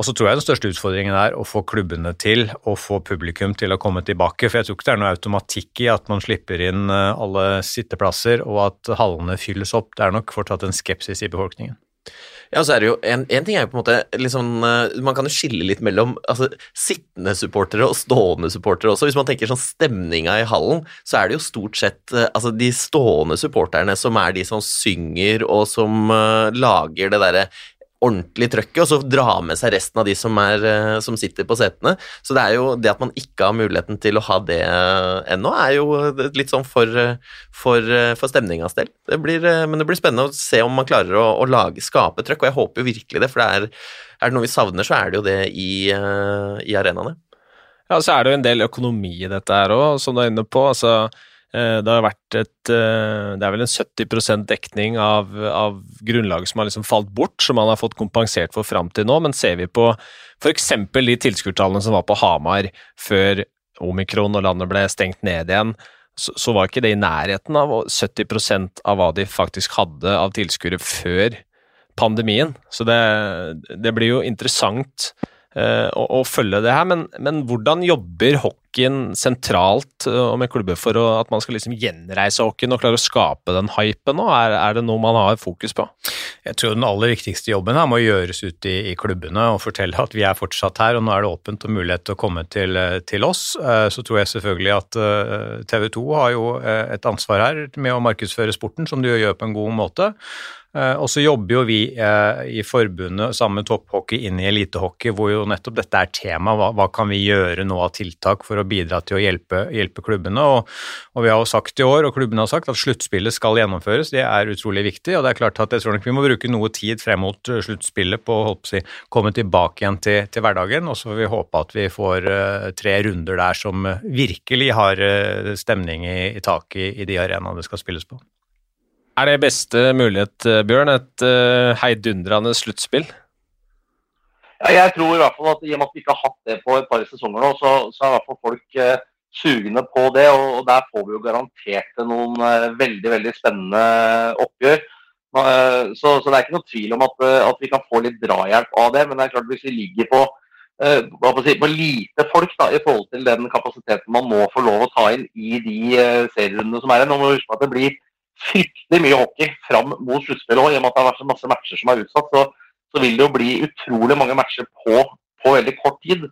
Og så tror jeg den største utfordringen er å få klubbene til å få publikum til å komme tilbake, for jeg tror ikke det er noe automatikk i at man slipper inn alle sitteplasser og at hallene fylles opp. Det er nok fortsatt en skepsis i befolkningen.
Ja, så er det jo, en, en ting er jo på en måte liksom, Man kan jo skille litt mellom altså, sittende supportere og stående supportere også. Hvis man tenker sånn stemninga i hallen, så er det jo stort sett eh, altså, de stående supporterne som er de som synger og som uh, lager det derre ordentlig trøkket, og så dra med seg resten av de som, er, eh, som, sitter på setene. Så det er jo det at man ikke har muligheten til å ha det ennå, er jo litt sånn for, for, for stemningas del. Det blir, men det blir spennende å se om man klarer å, å lage, skape trøkk, og jeg håper jo virkelig det, for det er, er det noe vi savner, så er det jo det i, eh, i arenaene.
Ja, så er det jo en del økonomi i dette her òg, som du er inne på. altså Eh, det har vært et eh, Det er vel en 70% dekning av, av grunnlaget som har liksom falt bort, som man har fått kompensert for fram til nå. Men ser vi på f.eks. de tilskuertallene som var på Hamar før omikron og landet ble stengt ned igjen, så, så var ikke det i nærheten av 70% av hva de faktisk hadde av tilskuere før pandemien. Så det, det blir jo interessant å, å, følge det her. Men, men hvordan jobber hockey hockeyen sentralt eh, og med klubber for at man skal liksom gjenreise hockeyen og klare å skape den hypen nå? Er, er, det noe man har fokus på?
Jeg tror den aller viktigste jobben her må gjøres ute i, i, klubbene og fortelle at vi er fortsatt her, og nå er det åpent og mulighet til å komme til, eh, til oss. Eh, så tror jeg selvfølgelig at TV 2 har jo et ansvar her med å markedsføre sporten, som de gjør på en god måte. Og så jobber jo vi i forbundet sammen med topphockey inn i elitehockey, hvor jo nettopp dette er tema. Hva, hva kan vi gjøre nå av tiltak for å bidra til å hjelpe, hjelpe klubbene. Og, og, vi har jo sagt i år, og klubbene har sagt, at sluttspillet skal gjennomføres. Det er utrolig viktig. og det er klart at jeg tror nok vi må bruke noe tid frem mot sluttspillet på å si, komme tilbake igjen til, til, hverdagen. Og så får vi håpe at vi får tre runder der som virkelig har stemning i, i taket i, i de arenaene det skal spilles på.
Er det beste mulighet, eh, Bjørn? Et uh, heidundrende sluttspill?
Ja, jeg tror i hvert fall at i og med at vi ikke har hatt det på et par sesonger nå, så, så er i hvert fall folk eh, sugne på det. Og, der får vi jo garantert noen veldig veldig spennende oppgjør. Så, så, det er ikke noe tvil om at, at, vi kan få litt drahjelp av det. Men det er klart hvis vi ligger på, si, på lite folk da, i forhold til den kapasiteten man må få lov å ta inn i de serierundene som er her. Nå må vi huske at det blir fryktelig mye hockey fram mot sluttspillet òg, i og med at det har vært så masse matcher som er utsatt. Så, så vil det jo bli utrolig mange matcher på, på veldig kort tid.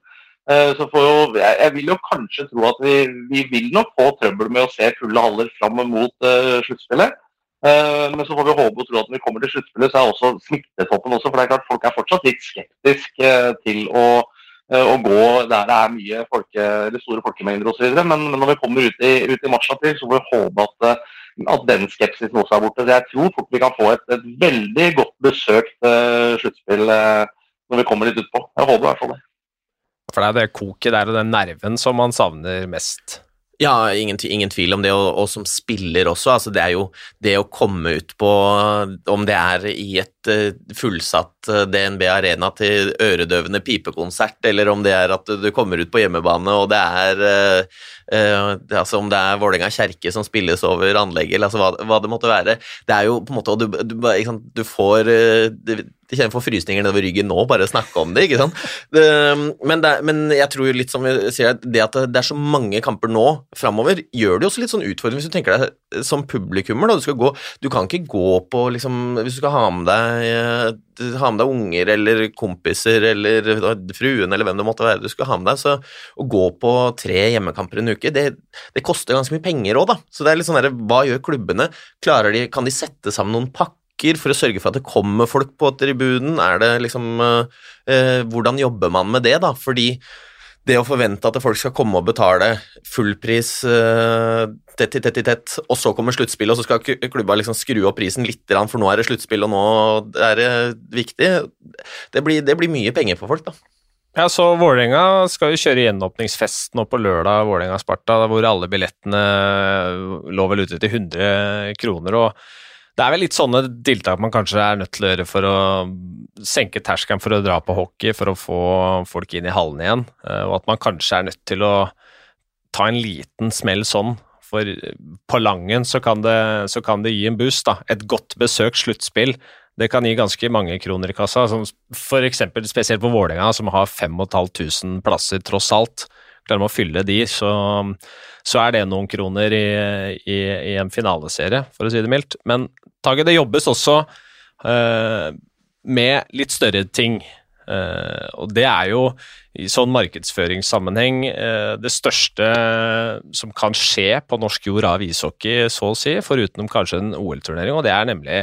Eh, så jo, jeg, vil jo kanskje tro at vi, vi, vil nok få trøbbel med å se fulle haller fram mot uh, sluttspillet. Uh, men så får vi håpe og tro at når vi kommer til sluttspillet, så er også smittetoppen også. For det er klart folk er fortsatt litt skeptiske til å, å, gå der det er mye folke, store folkemengder osv. Men, men når vi kommer ut i, ut i mars-april, så får vi håpe at at den skepsisen også er borte. Så jeg tror fort vi kan få et, et veldig godt besøkt uh, sluttspill uh, når vi kommer litt utpå. Jeg håper i hvert fall det.
For det er det koket der og den nerven som man savner mest.
Ja, ingen, ingen, tvil om det, og, og, som spiller også. Altså det er jo det å komme ut på Om det er i et uh, fullsatt uh, DNB Arena til øredøvende pipekonsert, eller om det er at du kommer ut på hjemmebane og det er uh, altså Om det er Vålerenga kjerke som spilles over anlegget, eller altså hva, hva, det måtte være. Det er jo på en måte Du, du, du får det, de kjenner for frysninger nedover ryggen nå, bare snakke om det. ikke sant? Men, det, men, jeg tror litt som vi sier, det at det er så mange kamper nå framover, gjør det også litt sånn utfordrende hvis du tenker deg som publikummer. da, Du skal gå, du kan ikke gå på liksom, Hvis du skal ha med deg eh, ha med deg unger eller kompiser eller fruen eller hvem det måtte være du skulle ha med deg, så å gå på tre hjemmekamper en uke, det, det koster ganske mye penger òg, da. Så det er litt sånn der, hva gjør klubbene? Klarer de, Kan de sette sammen noen pakker? for å sørge for at det kommer folk på tribunen? Er det liksom eh, Hvordan jobber man med det, da? Fordi det å forvente at folk skal komme og betale fullpris eh, tett i tett i tett, og så kommer sluttspillet, og så skal klubba liksom skru opp prisen litt, for nå er det sluttspill, og nå er det viktig, det blir, det blir mye penger for folk, da.
Ja, så Vålerenga skal jo kjøre gjenåpningsfest nå på lørdag, Vålerenga-Sparta, hvor alle billettene lå vel ute til 100 kroner. og det er vel litt sånne tiltak man kanskje er nødt til å gjøre for å senke terskelen for å dra på hockey, for å få folk inn i hallene igjen, eh, og at man kanskje er nødt til å ta en liten smell sånn. For på Langen så kan det, så kan det gi en boost. da. Et godt besøkt sluttspill det kan gi ganske mange kroner i kassa. Som eksempel, spesielt på Vålerenga, som har 5500 plasser tross alt. Klarer man å fylle de, så, så er det noen kroner i, i, i, en finaleserie, for å si det mildt. Men Tage, det jobbes også uh, med litt større ting. Uh, og det er jo i sånn markedsføringssammenheng uh, det største som kan skje på norsk jord av ishockey, så å si, foruten kanskje en OL-turnering, og det er nemlig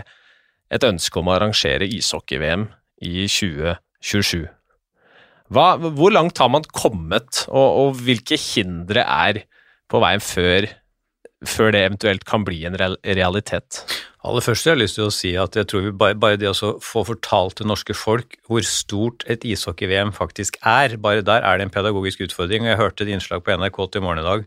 et ønske om å arrangere ishockey-VM i 2027. Hva, hvor langt har man kommet, og, og hvilke hindre er på veien før, før det eventuelt kan bli en realitet?
Aller først har jeg lyst til å si at jeg tror vi bare, bare det å få fortalt til norske folk hvor stort et ishockey-VM faktisk er, bare der er det en pedagogisk utfordring. og Jeg hørte et innslag på NRK til morgen i dag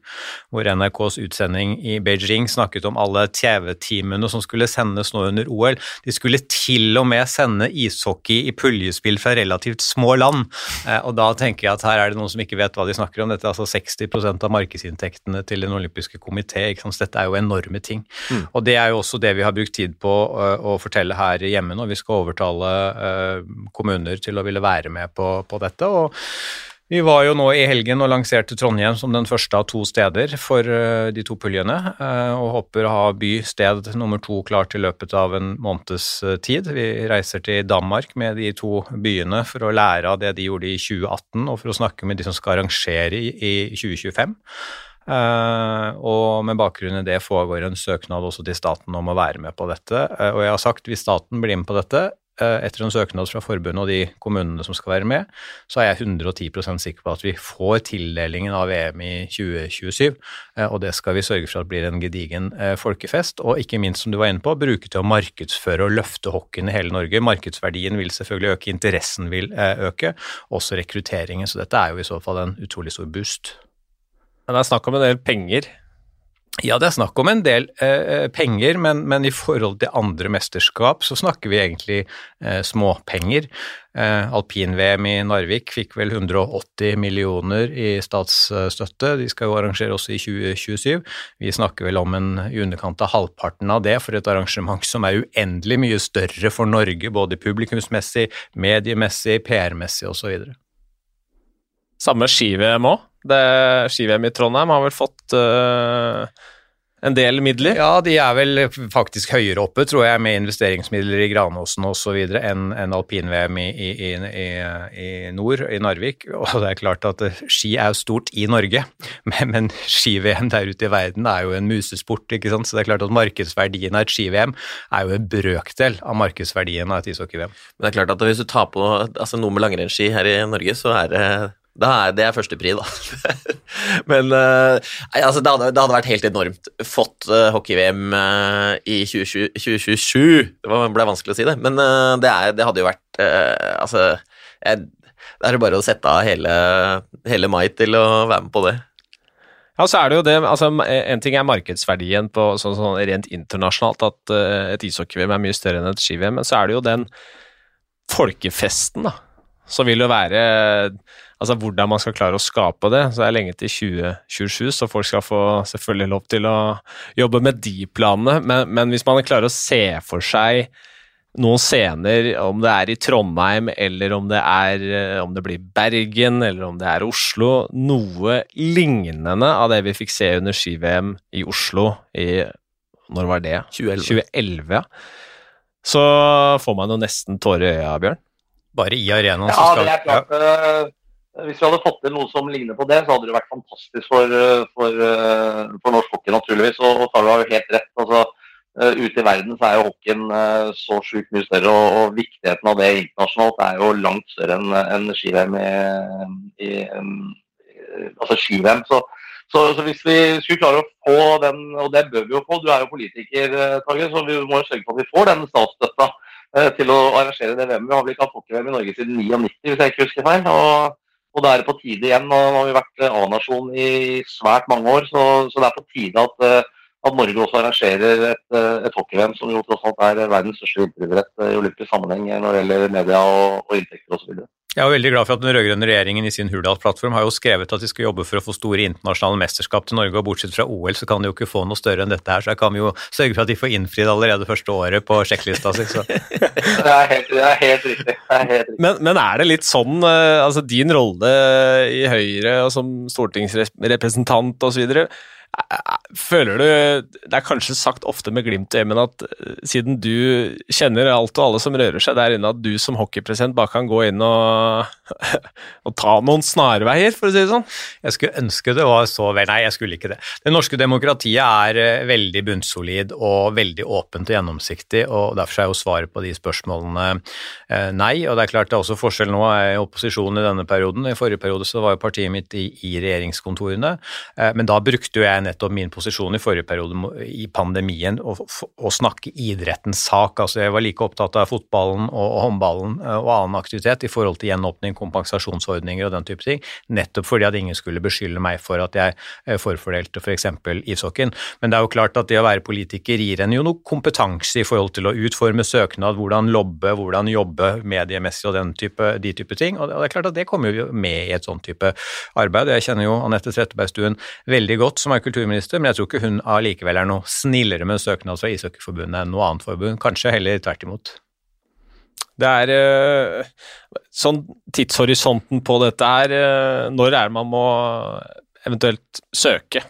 hvor NRKs utsending i Beijing snakket om alle TV-teamene som skulle sendes nå under OL. De skulle til og med sende ishockey i puljespill fra relativt små land. Eh, og da tenker jeg at her er det noen som ikke vet hva de snakker om. Dette er altså 60% av markedsinntektene til Den olympiske komité. Dette er jo enorme ting. Mm. Og det er jo også det vi har brukt brukt tid på eh, å fortelle her hjemme når vi skal overtale eh, kommuner til å ville være med på, på dette. og vi var jo nå i helgen og lanserte Trondheim som den første av to steder for eh, de to puljene, og håper å ha by sted nummer to klart i løpet av en måneds tid. Vi reiser til Danmark med de to byene for å lære av det de gjorde i 2018, og for å snakke med de som skal arrangere i 2025. Uh, og med bakgrunn i det foregår en søknad også til staten om å være med på dette. Uh, og jeg har sagt hvis staten blir med på dette, uh, etter en søknad fra forbundet og de kommunene som skal være med, så er jeg 110% sikker på at vi får tildelingen av VM i 2027. og det skal vi sørge for at blir en gedigen folkefest. Og ikke minst, som du var inne på, bruke til å markedsføre og løfte hockeyen i hele Norge. Markedsverdien vil selvfølgelig øke, interessen vil øke, også rekrutteringen. Så dette er jo i så fall en utrolig stor boost.
Men det er snakk om en del penger.
Ja, det er snakk om en del eh, penger, men, men, i forhold til andre mesterskap så snakker vi egentlig eh, småpenger. Eh, Alpin-VM i Narvik fikk vel 180 millioner i statsstøtte, de skal jo arrangere også i 2027. Vi snakker vel om en i underkant av halvparten av det for et arrangement som er uendelig mye større for Norge, både publikumsmessig, mediemessig, PR-messig osv.
Samme ski-VM òg. Ski-VM i Trondheim har vel fått uh, en del midler?
Ja, de er vel faktisk høyere oppe, tror jeg, med investeringsmidler i Granåsen osv. enn en alpin-VM i, i, i, i, nord, i Narvik. Og det er klart at eh, ski er jo stort i Norge, men, men ski-VM der ute i verden er jo en musesport, ikke sant. Så det er klart at markedsverdien av et ski-VM er jo en brøkdel av markedsverdien av et ishockey-VM.
Men det er klart at hvis du tar på altså, noe med langrennsski her i Norge, så er det er det førstepri, da. Men uh, altså, det, hadde, det, hadde, vært helt enormt. Fått uh, hockey-VM uh, i 2020, 2027 Det ble vanskelig å si det, men det, er, det, hadde jo vært Altså jeg, Det er jo bare å sette av hele, hele mai til å være med på det.
Ja, så er det jo det, altså En ting er markedsverdien på sånn, sånn rent internasjonalt, at et ishockey-VM er mye større enn et ski-VM, men så er det jo den folkefesten, da, som vil jo være altså hvordan man skal klare å skape det. Så det er lenge til 2027, så folk skal få selvfølgelig lov til å jobbe med de planene. Men, men hvis man klarer å se for seg noen scener, om det er i Trondheim, eller om det, er, eh, om det blir Bergen, eller om det er Oslo, noe lignende av det vi fikk se under ski-VM i Oslo i Når var det?
2011.
2011 ja. Så får man jo nesten tårer i øya, Bjørn.
Bare i arenaen,
ja, så skal Ja, det er klart. Uh hvis vi hadde fått til noe som ligner på det, så hadde det vært fantastisk for, eh, for, eh, for norsk hockey, naturligvis. Og, og Tara har jo helt rett. altså uh, Ute i verden så er jo hockeyen så sjukt mye større, og, og, viktigheten av det internasjonalt er jo langt større enn en ski-VM i, i altså ski-VM. Så, så, så, hvis vi skulle klare å få den, og det bør vi jo få, du er jo politiker, Tage, så vi må jo sørge for at vi får den statsstøtta til å arrangere det VM. Vi har vel ikke hatt hockey-VM i Norge siden 99, hvis jeg ikke husker feil. og og da er det på tide igjen. Nå har vi vært eh, A-nasjon i svært mange år, så, så, det er på tide at, eh, at Norge også arrangerer et, eh, et hockey-VM, som jo tross alt er verdens største vinteridrett i olympisk sammenheng når det gjelder media og, og inntekter osv.
Jeg er veldig glad for at den rød-grønne regjeringen i sin Hurdalsplattform har jo skrevet at de skal jobbe for å få store internasjonale mesterskap til Norge, og bortsett fra OL så kan de jo ikke få noe større enn dette her, så jeg kan jo sørge for at de får innfridd allerede første året på sjekklista si.
det, er helt, det, er helt, riktig. Er helt riktig.
Men, men, er det litt sånn, eh, altså din rolle i Høyre og som stortingsrepresentant osv., Føler du Det er kanskje sagt ofte med glimt i øyet, at eh, siden du kjenner alt og alle som rører seg der inne, at du som hockeypresident bare kan gå inn og, og ta noen snarveier, for å si det sånn?
Jeg skulle ønske det var så vel. Nei, jeg skulle ikke det. Det norske demokratiet er eh, veldig bunnsolid og veldig åpent og gjennomsiktig, og derfor er jo svaret på de spørsmålene eh, nei. Og det er klart det er også forskjell nå, er i opposisjon i denne perioden. I forrige periode så var jo partiet mitt i, i regjeringskontorene, men da brukte jo jeg nettopp min posisjon i forrige periode i pandemien å, å snakke idrettens sak. Altså jeg var like opptatt av fotballen og, og håndballen eh, og annen aktivitet i forhold til gjenåpning, kompensasjonsordninger og den type ting, nettopp fordi at ingen skulle beskylde meg for at jeg eh, forfordelte f.eks. For ishockeyen. Men det er jo klart at det å være politiker gir en jo noe kompetanse i forhold til å utforme søknad, hvordan lobbe, hvordan jobbe mediemessig og type, de type ting. Og det er klart at det kommer jo med i et sånn type arbeid. Jeg kjenner jo Anette Trettebergstuen veldig godt, som er kulturminister, men jeg tror ikke hun allikevel er noe snillere med søknad fra Ishockeyforbundet enn noe annet forbund. Kanskje heller tvert imot.
Det er eh, sånn tidshorisonten på dette her eh, Når er det man må eventuelt søke?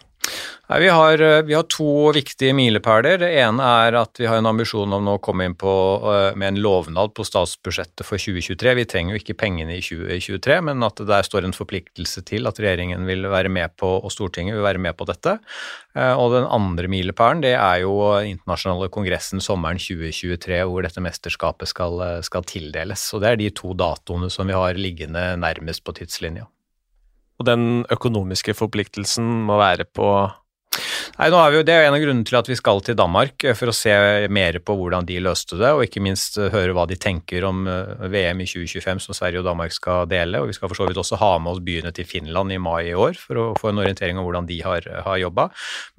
Nei, vi, har, eh, vi, har, to viktige milepæler. Det ene er at vi har en ambisjon om å komme inn på, eh, med en lovnad på statsbudsjettet for 2023. Vi trenger jo ikke pengene i 2023, men at det der står en forpliktelse til at regjeringen vil være med på, og Stortinget vil være med på dette. Eh, og den andre milepælen det er jo internasjonale kongressen sommeren 2023, hvor dette mesterskapet skal, skal tildeles. Og det er de to datoene som vi har liggende nærmest på tidslinja.
Og den økonomiske forpliktelsen må være på
Nei, nå er vi jo, Det er en av grunnene til at vi skal til Danmark, eh, for å se mer på hvordan de løste det, og ikke minst eh, høre hva de tenker om eh, VM i 2025 som Sverige og Danmark skal dele. og Vi skal for så vidt også ha med oss byene til Finland i mai i år for å få en orientering om hvordan de har, har jobba.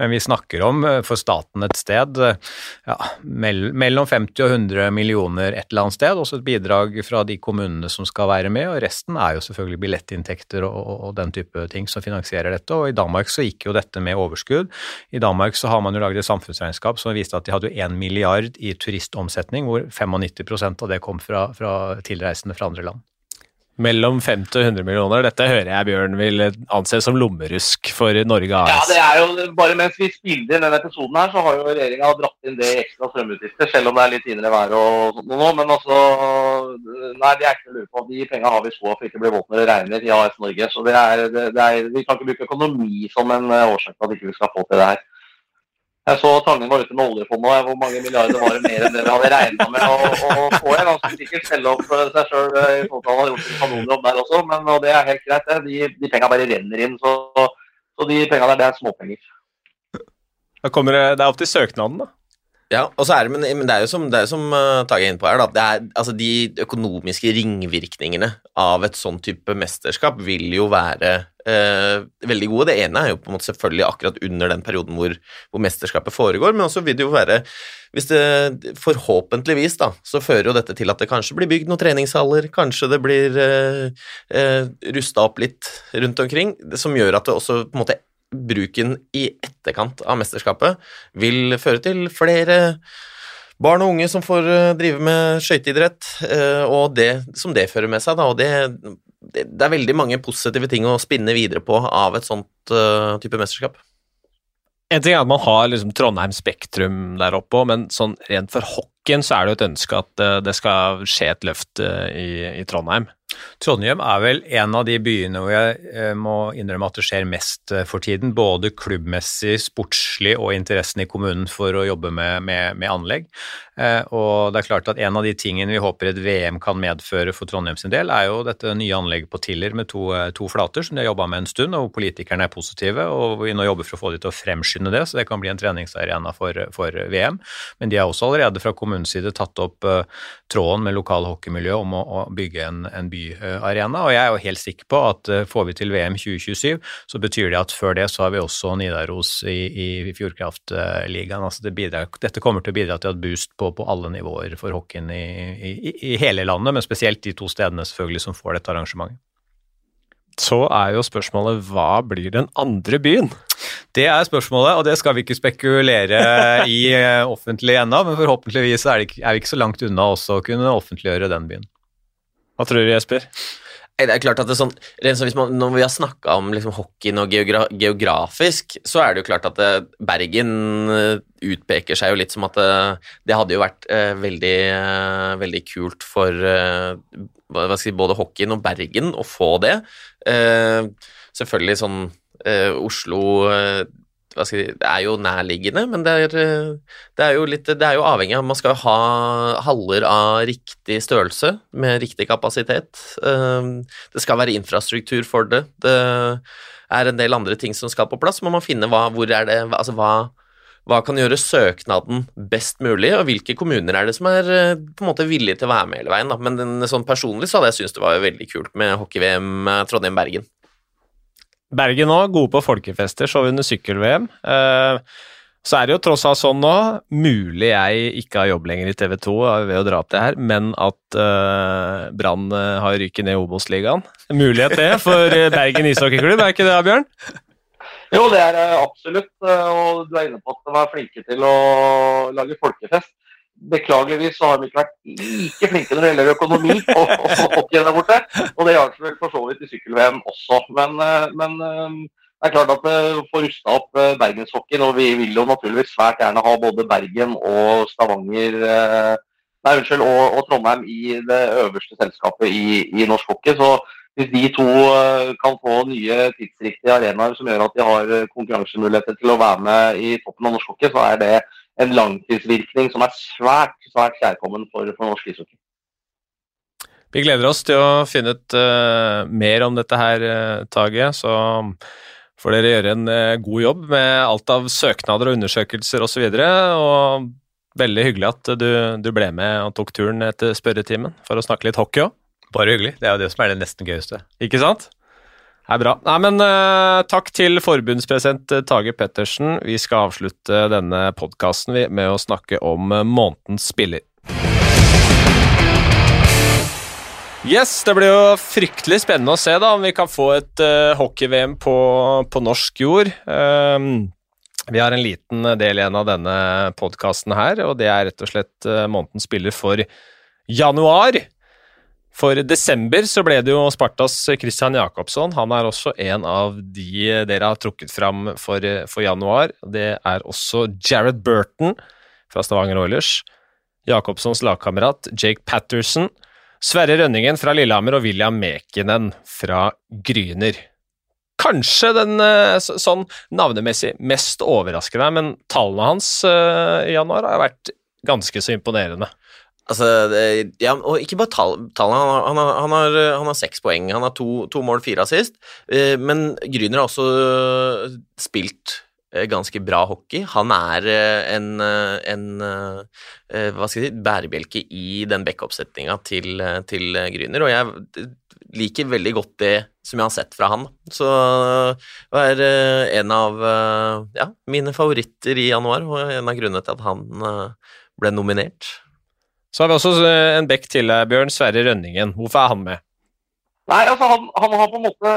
Men vi snakker om for staten et sted ja, mellom 50 og 100 millioner et eller annet sted, også et bidrag fra de kommunene som skal være med, og resten er jo selvfølgelig billettinntekter og, og, og den type ting som finansierer dette. og I Danmark så gikk jo dette med overskudd. I Danmark så har man jo laget et samfunnsregnskap som viste at de hadde 1 milliard i turistomsetning, hvor 95% av det kom fra, fra tilreisende fra andre land.
Mellom 50 og 100 millioner. Dette hører jeg Bjørn vil anse som lommerusk for Norge AS.
Ja, det er jo bare mens vi spiller inn denne episoden her, så har jo regjeringa dratt inn det i ekstra strømutgifter, selv om det er litt finere vær og sånt nå. Men altså Nei, det er ikke å lure på. De penga har vi så for ikke å bli våt når det regner i AS Norge. Så det er, det er, vi kan ikke bruke økonomi som en årsak til at vi ikke skal få til det her. Jeg så Tangen var ute med oljefondet, hvor mange milliarder var det mer enn det vi hadde regna med å, å få. Jeg ganske sikkert stelle opp seg sjøl i forhold til han har gjort en kanonjobb der også, men det er helt greit. De, de penga bare renner inn. Så, så de penga der, det er småpenger.
Da det, det er opp til søknaden, da.
Ja, og så er det, men, det er jo som, er som uh, Tage er inne på her, da. Er, altså, de økonomiske ringvirkningene av et sånn type mesterskap vil jo være uh, veldig gode. Det ene er jo på en måte selvfølgelig akkurat under den perioden hvor, hvor mesterskapet foregår, men også vil det jo være hvis det Forhåpentligvis da, så fører jo dette til at det kanskje blir bygd noen treningshaller, kanskje det blir uh, uh, rusta opp litt rundt omkring, som gjør at det også på en måte bruken i etterkant av mesterskapet vil føre til flere barn og unge som får eh, drive med skøyteidrett, eh, og det som det fører med seg. Da, og det, det, er veldig mange positive ting å spinne videre på av et sånt uh, type mesterskap.
En ting er at man har liksom Trondheim Spektrum der oppe, men sånn rent for hockeyen så er det jo et ønske at det skal skje et løft i, i Trondheim.
Trondheim er vel en av de byene hvor jeg eh, må innrømme at det skjer mest eh, for tiden. Både klubbmessig, sportslig og interessen i kommunen for å jobbe med, med, med anlegg. Eh, og det er klart at En av de tingene vi håper et VM kan medføre for Trondheim sin del, er jo dette nye anlegget på Tiller med to, to flater, som de har jobba med en stund, og politikerne er positive. og Vi nå jobber for å få de til å fremskynde det, så det kan bli en treningsarena for, for VM. Men de har også allerede fra kommunens side tatt opp tråden med lokale hockeymiljø om å, å bygge en, en by byarena. Og jeg er jo helt sikker på at eh, får vi til VM 2027, så betyr det at før det så har vi også Nidaros i, i Fjordkraftligaen. Altså det bidrar, dette kommer til å bidra til et boost på, på alle nivåer for hockeyen i, i, i hele landet, men spesielt de to stedene selvfølgelig som får dette arrangementet.
Så er jo spørsmålet hva blir den andre byen?
Det er spørsmålet, og det skal vi ikke spekulere i eh, offentlig ennå, men forhåpentligvis er, det, er vi ikke så langt unna også å kunne offentliggjøre den byen.
Hva tror du, Jesper?
Det er klart at det er sånn, hvis man, Når vi har snakka om liksom hockeyen og geogra geografisk, så er det jo klart at det, Bergen eh, utpeker seg jo litt som at det, det hadde jo vært eh, veldig, eh, veldig kult for eh, si, både hockeyen og Bergen å få det. Eh, selvfølgelig sånn eh, jeg Si, det er jo nærliggende, men det er, det er, jo litt Det er jo avhengig av Man skal ha haller av riktig størrelse med riktig kapasitet. Ehm, det skal være infrastruktur for det. Det er en del andre ting som skal på plass. Må man finne hva, hvor er det Altså hva, hva kan gjøre søknaden best mulig, og hvilke kommuner er det som er eh, på en måte villige til å være med hele veien. Da. Men den, sånn personlig så hadde jeg syntes det var veldig kult med hockey-VM eh, Trondheim-Bergen.
Bergen òg, gode på folkefester, så under sykkel-VM. Uh, så er det jo tross alt sånn nå, mulig jeg ikke har jobb lenger i TV 2 ved å dra opp det her, men at uh, Brann uh, har ryket ned Obos-ligaen. Mulighet det for Bergen ishockeyklubb, er ikke det, Bjørn?
Jo, det er absolutt. Og du er inne på at de er flinke til å lage folkefest. Beklageligvis så har de ikke vært like flinke når det gjelder økonomi og, og hockey der borte. Og det gjaldt vel for så vidt i sykkel-VM også. Men, eh, men, eh, det er klart at vi får rusta opp eh, bergenshockeyen, og vi vil jo naturligvis svært gjerne ha både Bergen og Stavanger nei, unnskyld, og, og Trondheim i det øverste selskapet i, i norsk hockey. Så hvis de to kan få nye tidsriktige arenaer som gjør at de har konkurransemuligheter til å være med i toppen av norsk hockey, så er det en langtidsvirkning som er svært svært kjærkommen for, for norsk ishockey.
Vi gleder oss til å finne ut uh, mer om dette her, uh, Tage. Så får dere gjøre en uh, god jobb med alt av søknader og undersøkelser osv. Og, så og veldig hyggelig at du, du, ble med og tok turen etter spørretimen for å snakke litt hockey òg.
Bare hyggelig. Det er jo det som er det nesten gøyeste.
Ikke sant? Er bra. Nei, men uh, Takk til forbundspresident Tage Pettersen. Vi skal avslutte denne podkasten med å snakke om månedens spiller. Yes, det blir jo fryktelig spennende å se da om vi kan få et uh, hockey-VM på, på, norsk jord. Um, vi har en liten del igjen av denne podkasten her, og det er rett og slett månedens spiller for januar. For desember så ble det jo Spartas Christian Jacobsson. Han er også en av de dere har trukket fram for, for januar. Det er også Jared Burton fra Stavanger Oilers. Jacobssons lagkamerat Jake Patterson Sverre Rønningen fra Lillehammer og William Mekinen fra Gryner. Kanskje den eh, sånn navnemessig mest overraskende, men tallene hans eh, i januar har vært ganske så imponerende.
Altså, ja, og ikke bare tall, tallene. Han, han, har, han, han har seks poeng. Han har to, to mål, fire assist. Eh, men Gryner har også spilt Eh, ganske bra hockey. Han er eh, en, eh, en hva skal jeg si, bærebjelke i den backup-setninga til, til Gryner, og jeg liker veldig godt det som jeg har sett fra han. Så det er en av ja, mine favoritter i januar, og en av grunnene til at han ble nominert.
Så har vi også en bekk til, Bjørn Sverre Rønningen. Hvorfor er han med?
Nei, altså han, han har på en måte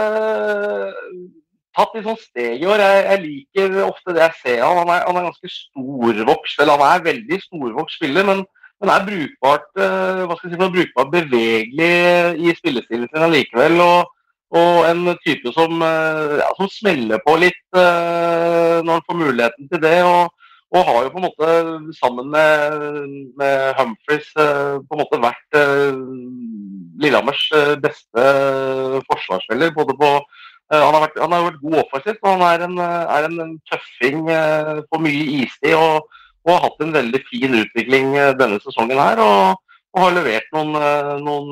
tatt litt sånn steg i år. Jeg, jeg, liker ofte det jeg ser han. Han er, han er ganske storvokst, eller han er veldig storvokst spiller, men, men er brukbart uh, hva skal jeg si, brukbart bevegelig i spillestilen sin allikevel. Og, og, en type som, ja, som smeller på litt når han får muligheten til det. og og har jo på en måte sammen med, med Humphries på en måte vært Lillehammers beste forsvarsspiller. Både på Eh, han har, vært, han har vært god offensivt, og han er en, eh, er en tøffing eh, på mye istid. Og, og, har hatt en veldig fin utvikling denne sesongen her. Og, og har levert noen, noen,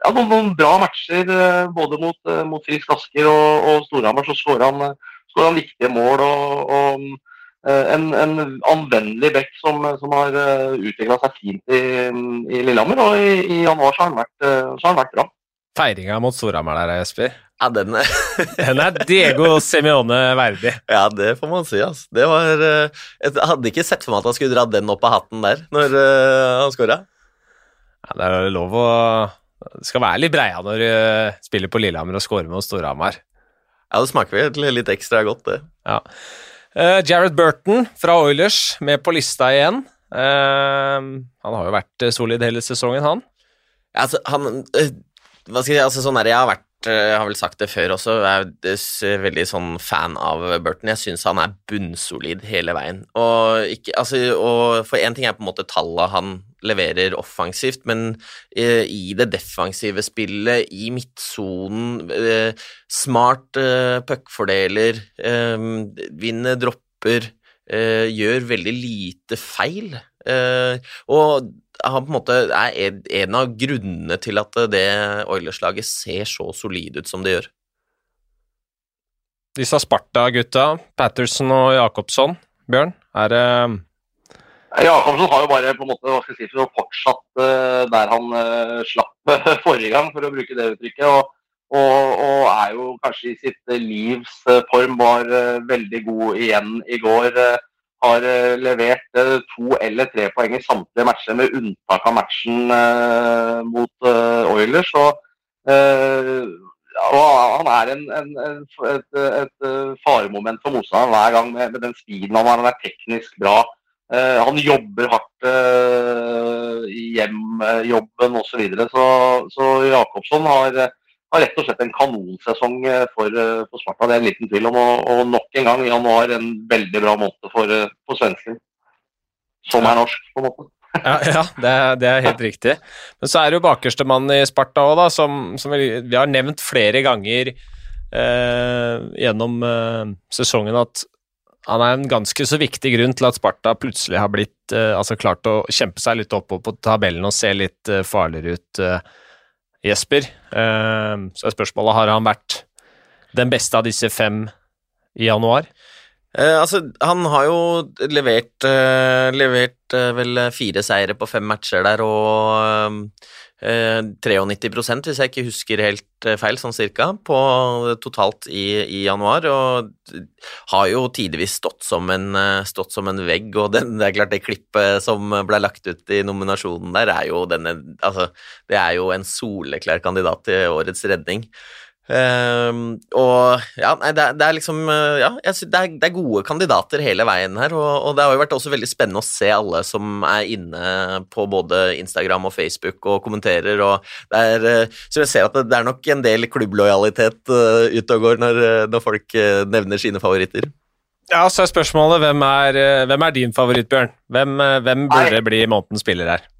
ja, noen, noen, bra matcher både mot, mot Frisk Asker og, og Storhamar. Så skårer han, han, viktige mål. og, og en, en, anvendelig bekk som, som har utvikla seg fint i, i Lillehammer. Og i, i januar så har han vært, så har han vært bra.
Feiringa mot Storhamar der, Jesper.
Ja, den er
Den er Diego Semione verdig.
Ja, det får man si, altså. Det var eh, Jeg hadde ikke sett for meg at han skulle dra den opp av hatten der når han skåra.
Ja, det er lov å Det skal være litt breia når du spiller på Lillehammer og scorer mot Storhamar.
Ja, det smaker vel litt ekstra godt, det.
Ja. Uh, Jared Burton fra Oilers med på lista igjen. han har jo vært solid hele sesongen, han.
Altså, han hva skal jeg, si, altså sånn der, Jeg har vært eh, jeg har vel sagt det før også, jeg er veldig sånn fan av Burton. Jeg syns han er bunnsolid hele veien. Og, ikke, altså, og for én ting er på en måte tallet han leverer offensivt, men eh, i det defensive spillet, i midtsonen, eh, smart eh, puckfordeler, eh, vinner dropper, eh, gjør veldig lite feil. Og han på en måte er en av grunnene til at det Oilers-laget ser så solid ut som det gjør.
Disse Sparta-gutta, Patterson og Jacobsson, Bjørn, er det
Jacobsson har jo bare på en måte, hva skal jeg si, fortsatt uh, der han uh, slapp forrige gang, for å bruke det uttrykket. Og, og, og er jo kanskje i sitt livs uh, form. Var veldig god igjen i går har eh, levert eh, to eller tre poeng i samtlige matcher, med unntak av matchen uh, mot Oilers. Og, og, han er en, en, et, et, faremoment for motstanderen hver gang med, den speeden han har. Han er teknisk bra. han jobber hardt i hjemjobben osv. Så, videre. så Så Jakobsson har har rett og slett en kanonsesong eh, for, eh, for Sparta. Det er en liten tvil om. Og, og nok en gang januar en veldig bra måned for, eh, for svensken. Som er norsk, på en måte.
ja, ja det, er, det, er, helt riktig. Men så er det jo bakerste mann i Sparta òg, da, som, som vi, vi, har nevnt flere ganger eh, gjennom eh, sesongen at han er en ganske så viktig grunn til at Sparta plutselig har blitt eh, altså klart å kjempe seg litt opp på tabellen og se litt farligere ut. Eh, Jesper. Ehm, så er spørsmålet har han vært den beste av disse fem i januar?
Eh, altså, han har jo levert, eh, levert eh, vel fire seire på fem matcher der, og eh, 93% hvis jeg ikke husker helt eh, feil, sånn cirka, på totalt i, i, januar. Og har jo tidvis stått eh, stått som en vegg, og den, det er klart det klippet som ble lagt ut i nominasjonen der, er jo denne Altså, det er jo en soleklar kandidat til årets redning. Uh, og ja, nei, det, det, er liksom uh, Ja, synes, det, er, det, er, gode kandidater hele veien her, og, og, det har jo vært også veldig spennende å se alle som er inne på både Instagram og Facebook og kommenterer, og det er uh, Så jeg ser at det, det, er nok en del klubblojalitet uh, ute og går når, når folk nevner sine favoritter.
Ja, så er spørsmålet hvem er, hvem er din favoritt, Bjørn? Hvem, hvem burde bli månedens spiller her?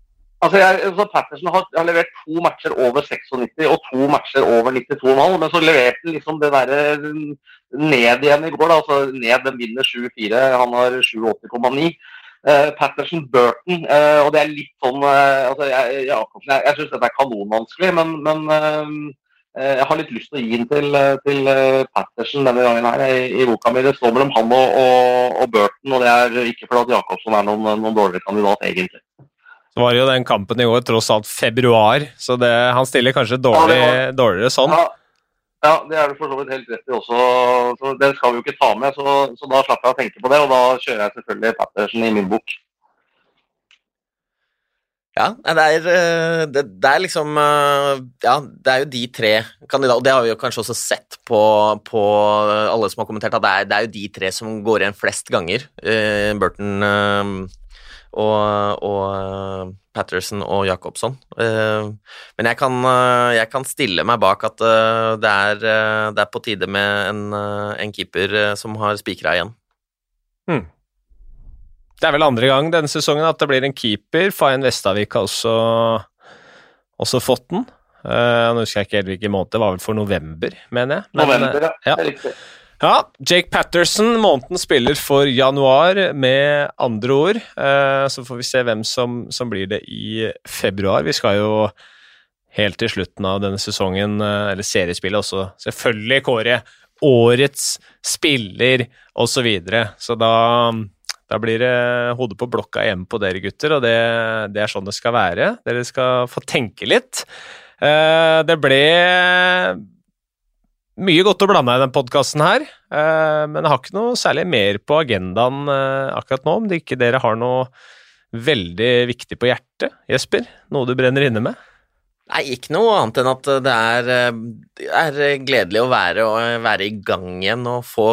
Altså jeg, så Patterson har, har, levert to matcher over 96 og to matcher over 92,5, men så leverte han liksom det derre ned igjen i går. da, altså Ned, den vinner 7-4, han har 87,9. Uh, eh, Patterson Burton, uh, og det er litt sånn uh, altså Jeg, jeg, jeg, syns dette er kanonvanskelig, men, men jeg har litt lyst til å gi den til, til Patterson denne gangen her i, i boka mi. Det står mellom han og, og, og, Burton, og det er ikke fordi Jacobsen er noen, noen dårligere kandidat, egentlig.
Så var jo den kampen i går tross alt februar, så det, han stiller kanskje dårlig, ja, dårligere sånn.
Ja. ja, det er du for så vidt helt rett i også. Så det skal vi jo ikke ta med, så, så da slapper jeg å tenke på det. Og da kjører jeg selvfølgelig Patterson i min bok.
Ja, det er, eh, det, det er, liksom eh, Ja, det er jo de tre kandidatene Og det har vi jo kanskje også sett på, på alle som har kommentert, at det er, det er, jo de tre som går igjen flest ganger. Uh, Burton, uh, og, og eh, Patterson og Jacobson. Eh, men jeg kan, eh, jeg kan, stille meg bak at det er, det er på tide med en, en keeper som har spikra igjen.
Hmm. Det er vel andre gang denne sesongen at det blir en keeper. Fayen Vestavik har også, også fått den. Nå husker jeg ikke helt hvilken måned, det var vel for november, mener jeg.
Men, november, ja. ja. Det er riktig.
Ja, Jake Patterson, månedens spiller for januar, med andre ord. Eh, så får vi se hvem som, som, blir det i februar. Vi skal jo helt til slutten av denne sesongen, eh, eller seriespillet også, selvfølgelig kåre årets spiller osv. Så, videre. så da, da blir det hodet på blokka hjemme på dere gutter, og det, det er sånn det skal være. Dere skal få tenke litt. Eh, det ble mye godt å blande i denne podkasten her, eh, men jeg har ikke noe særlig mer på agendaen eh, akkurat nå, om det ikke dere har noe veldig viktig på hjertet, Jesper? Noe du brenner inne med?
Nei, ikke noe annet enn at det er, eh, er gledelig å være, å være, i gang igjen og få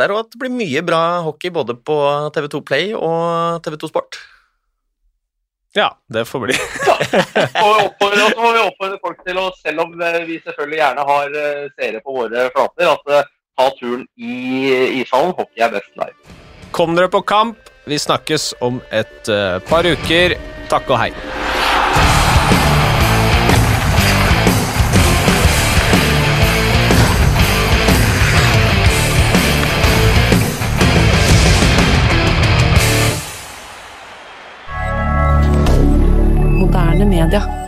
der, og at det blir mye bra hockey både på TV2 Play og TV2 Sport.
Ja, det får bli.
ja. Og så må vi oppfordre folk til å, selv om vi selvfølgelig gjerne har eh, seere på våre flater, at uh, ta turen i ishallen. Hockey er best live.
Kom dere på kamp. Vi snakkes om et par uker. Takk og hei.
Moderne media.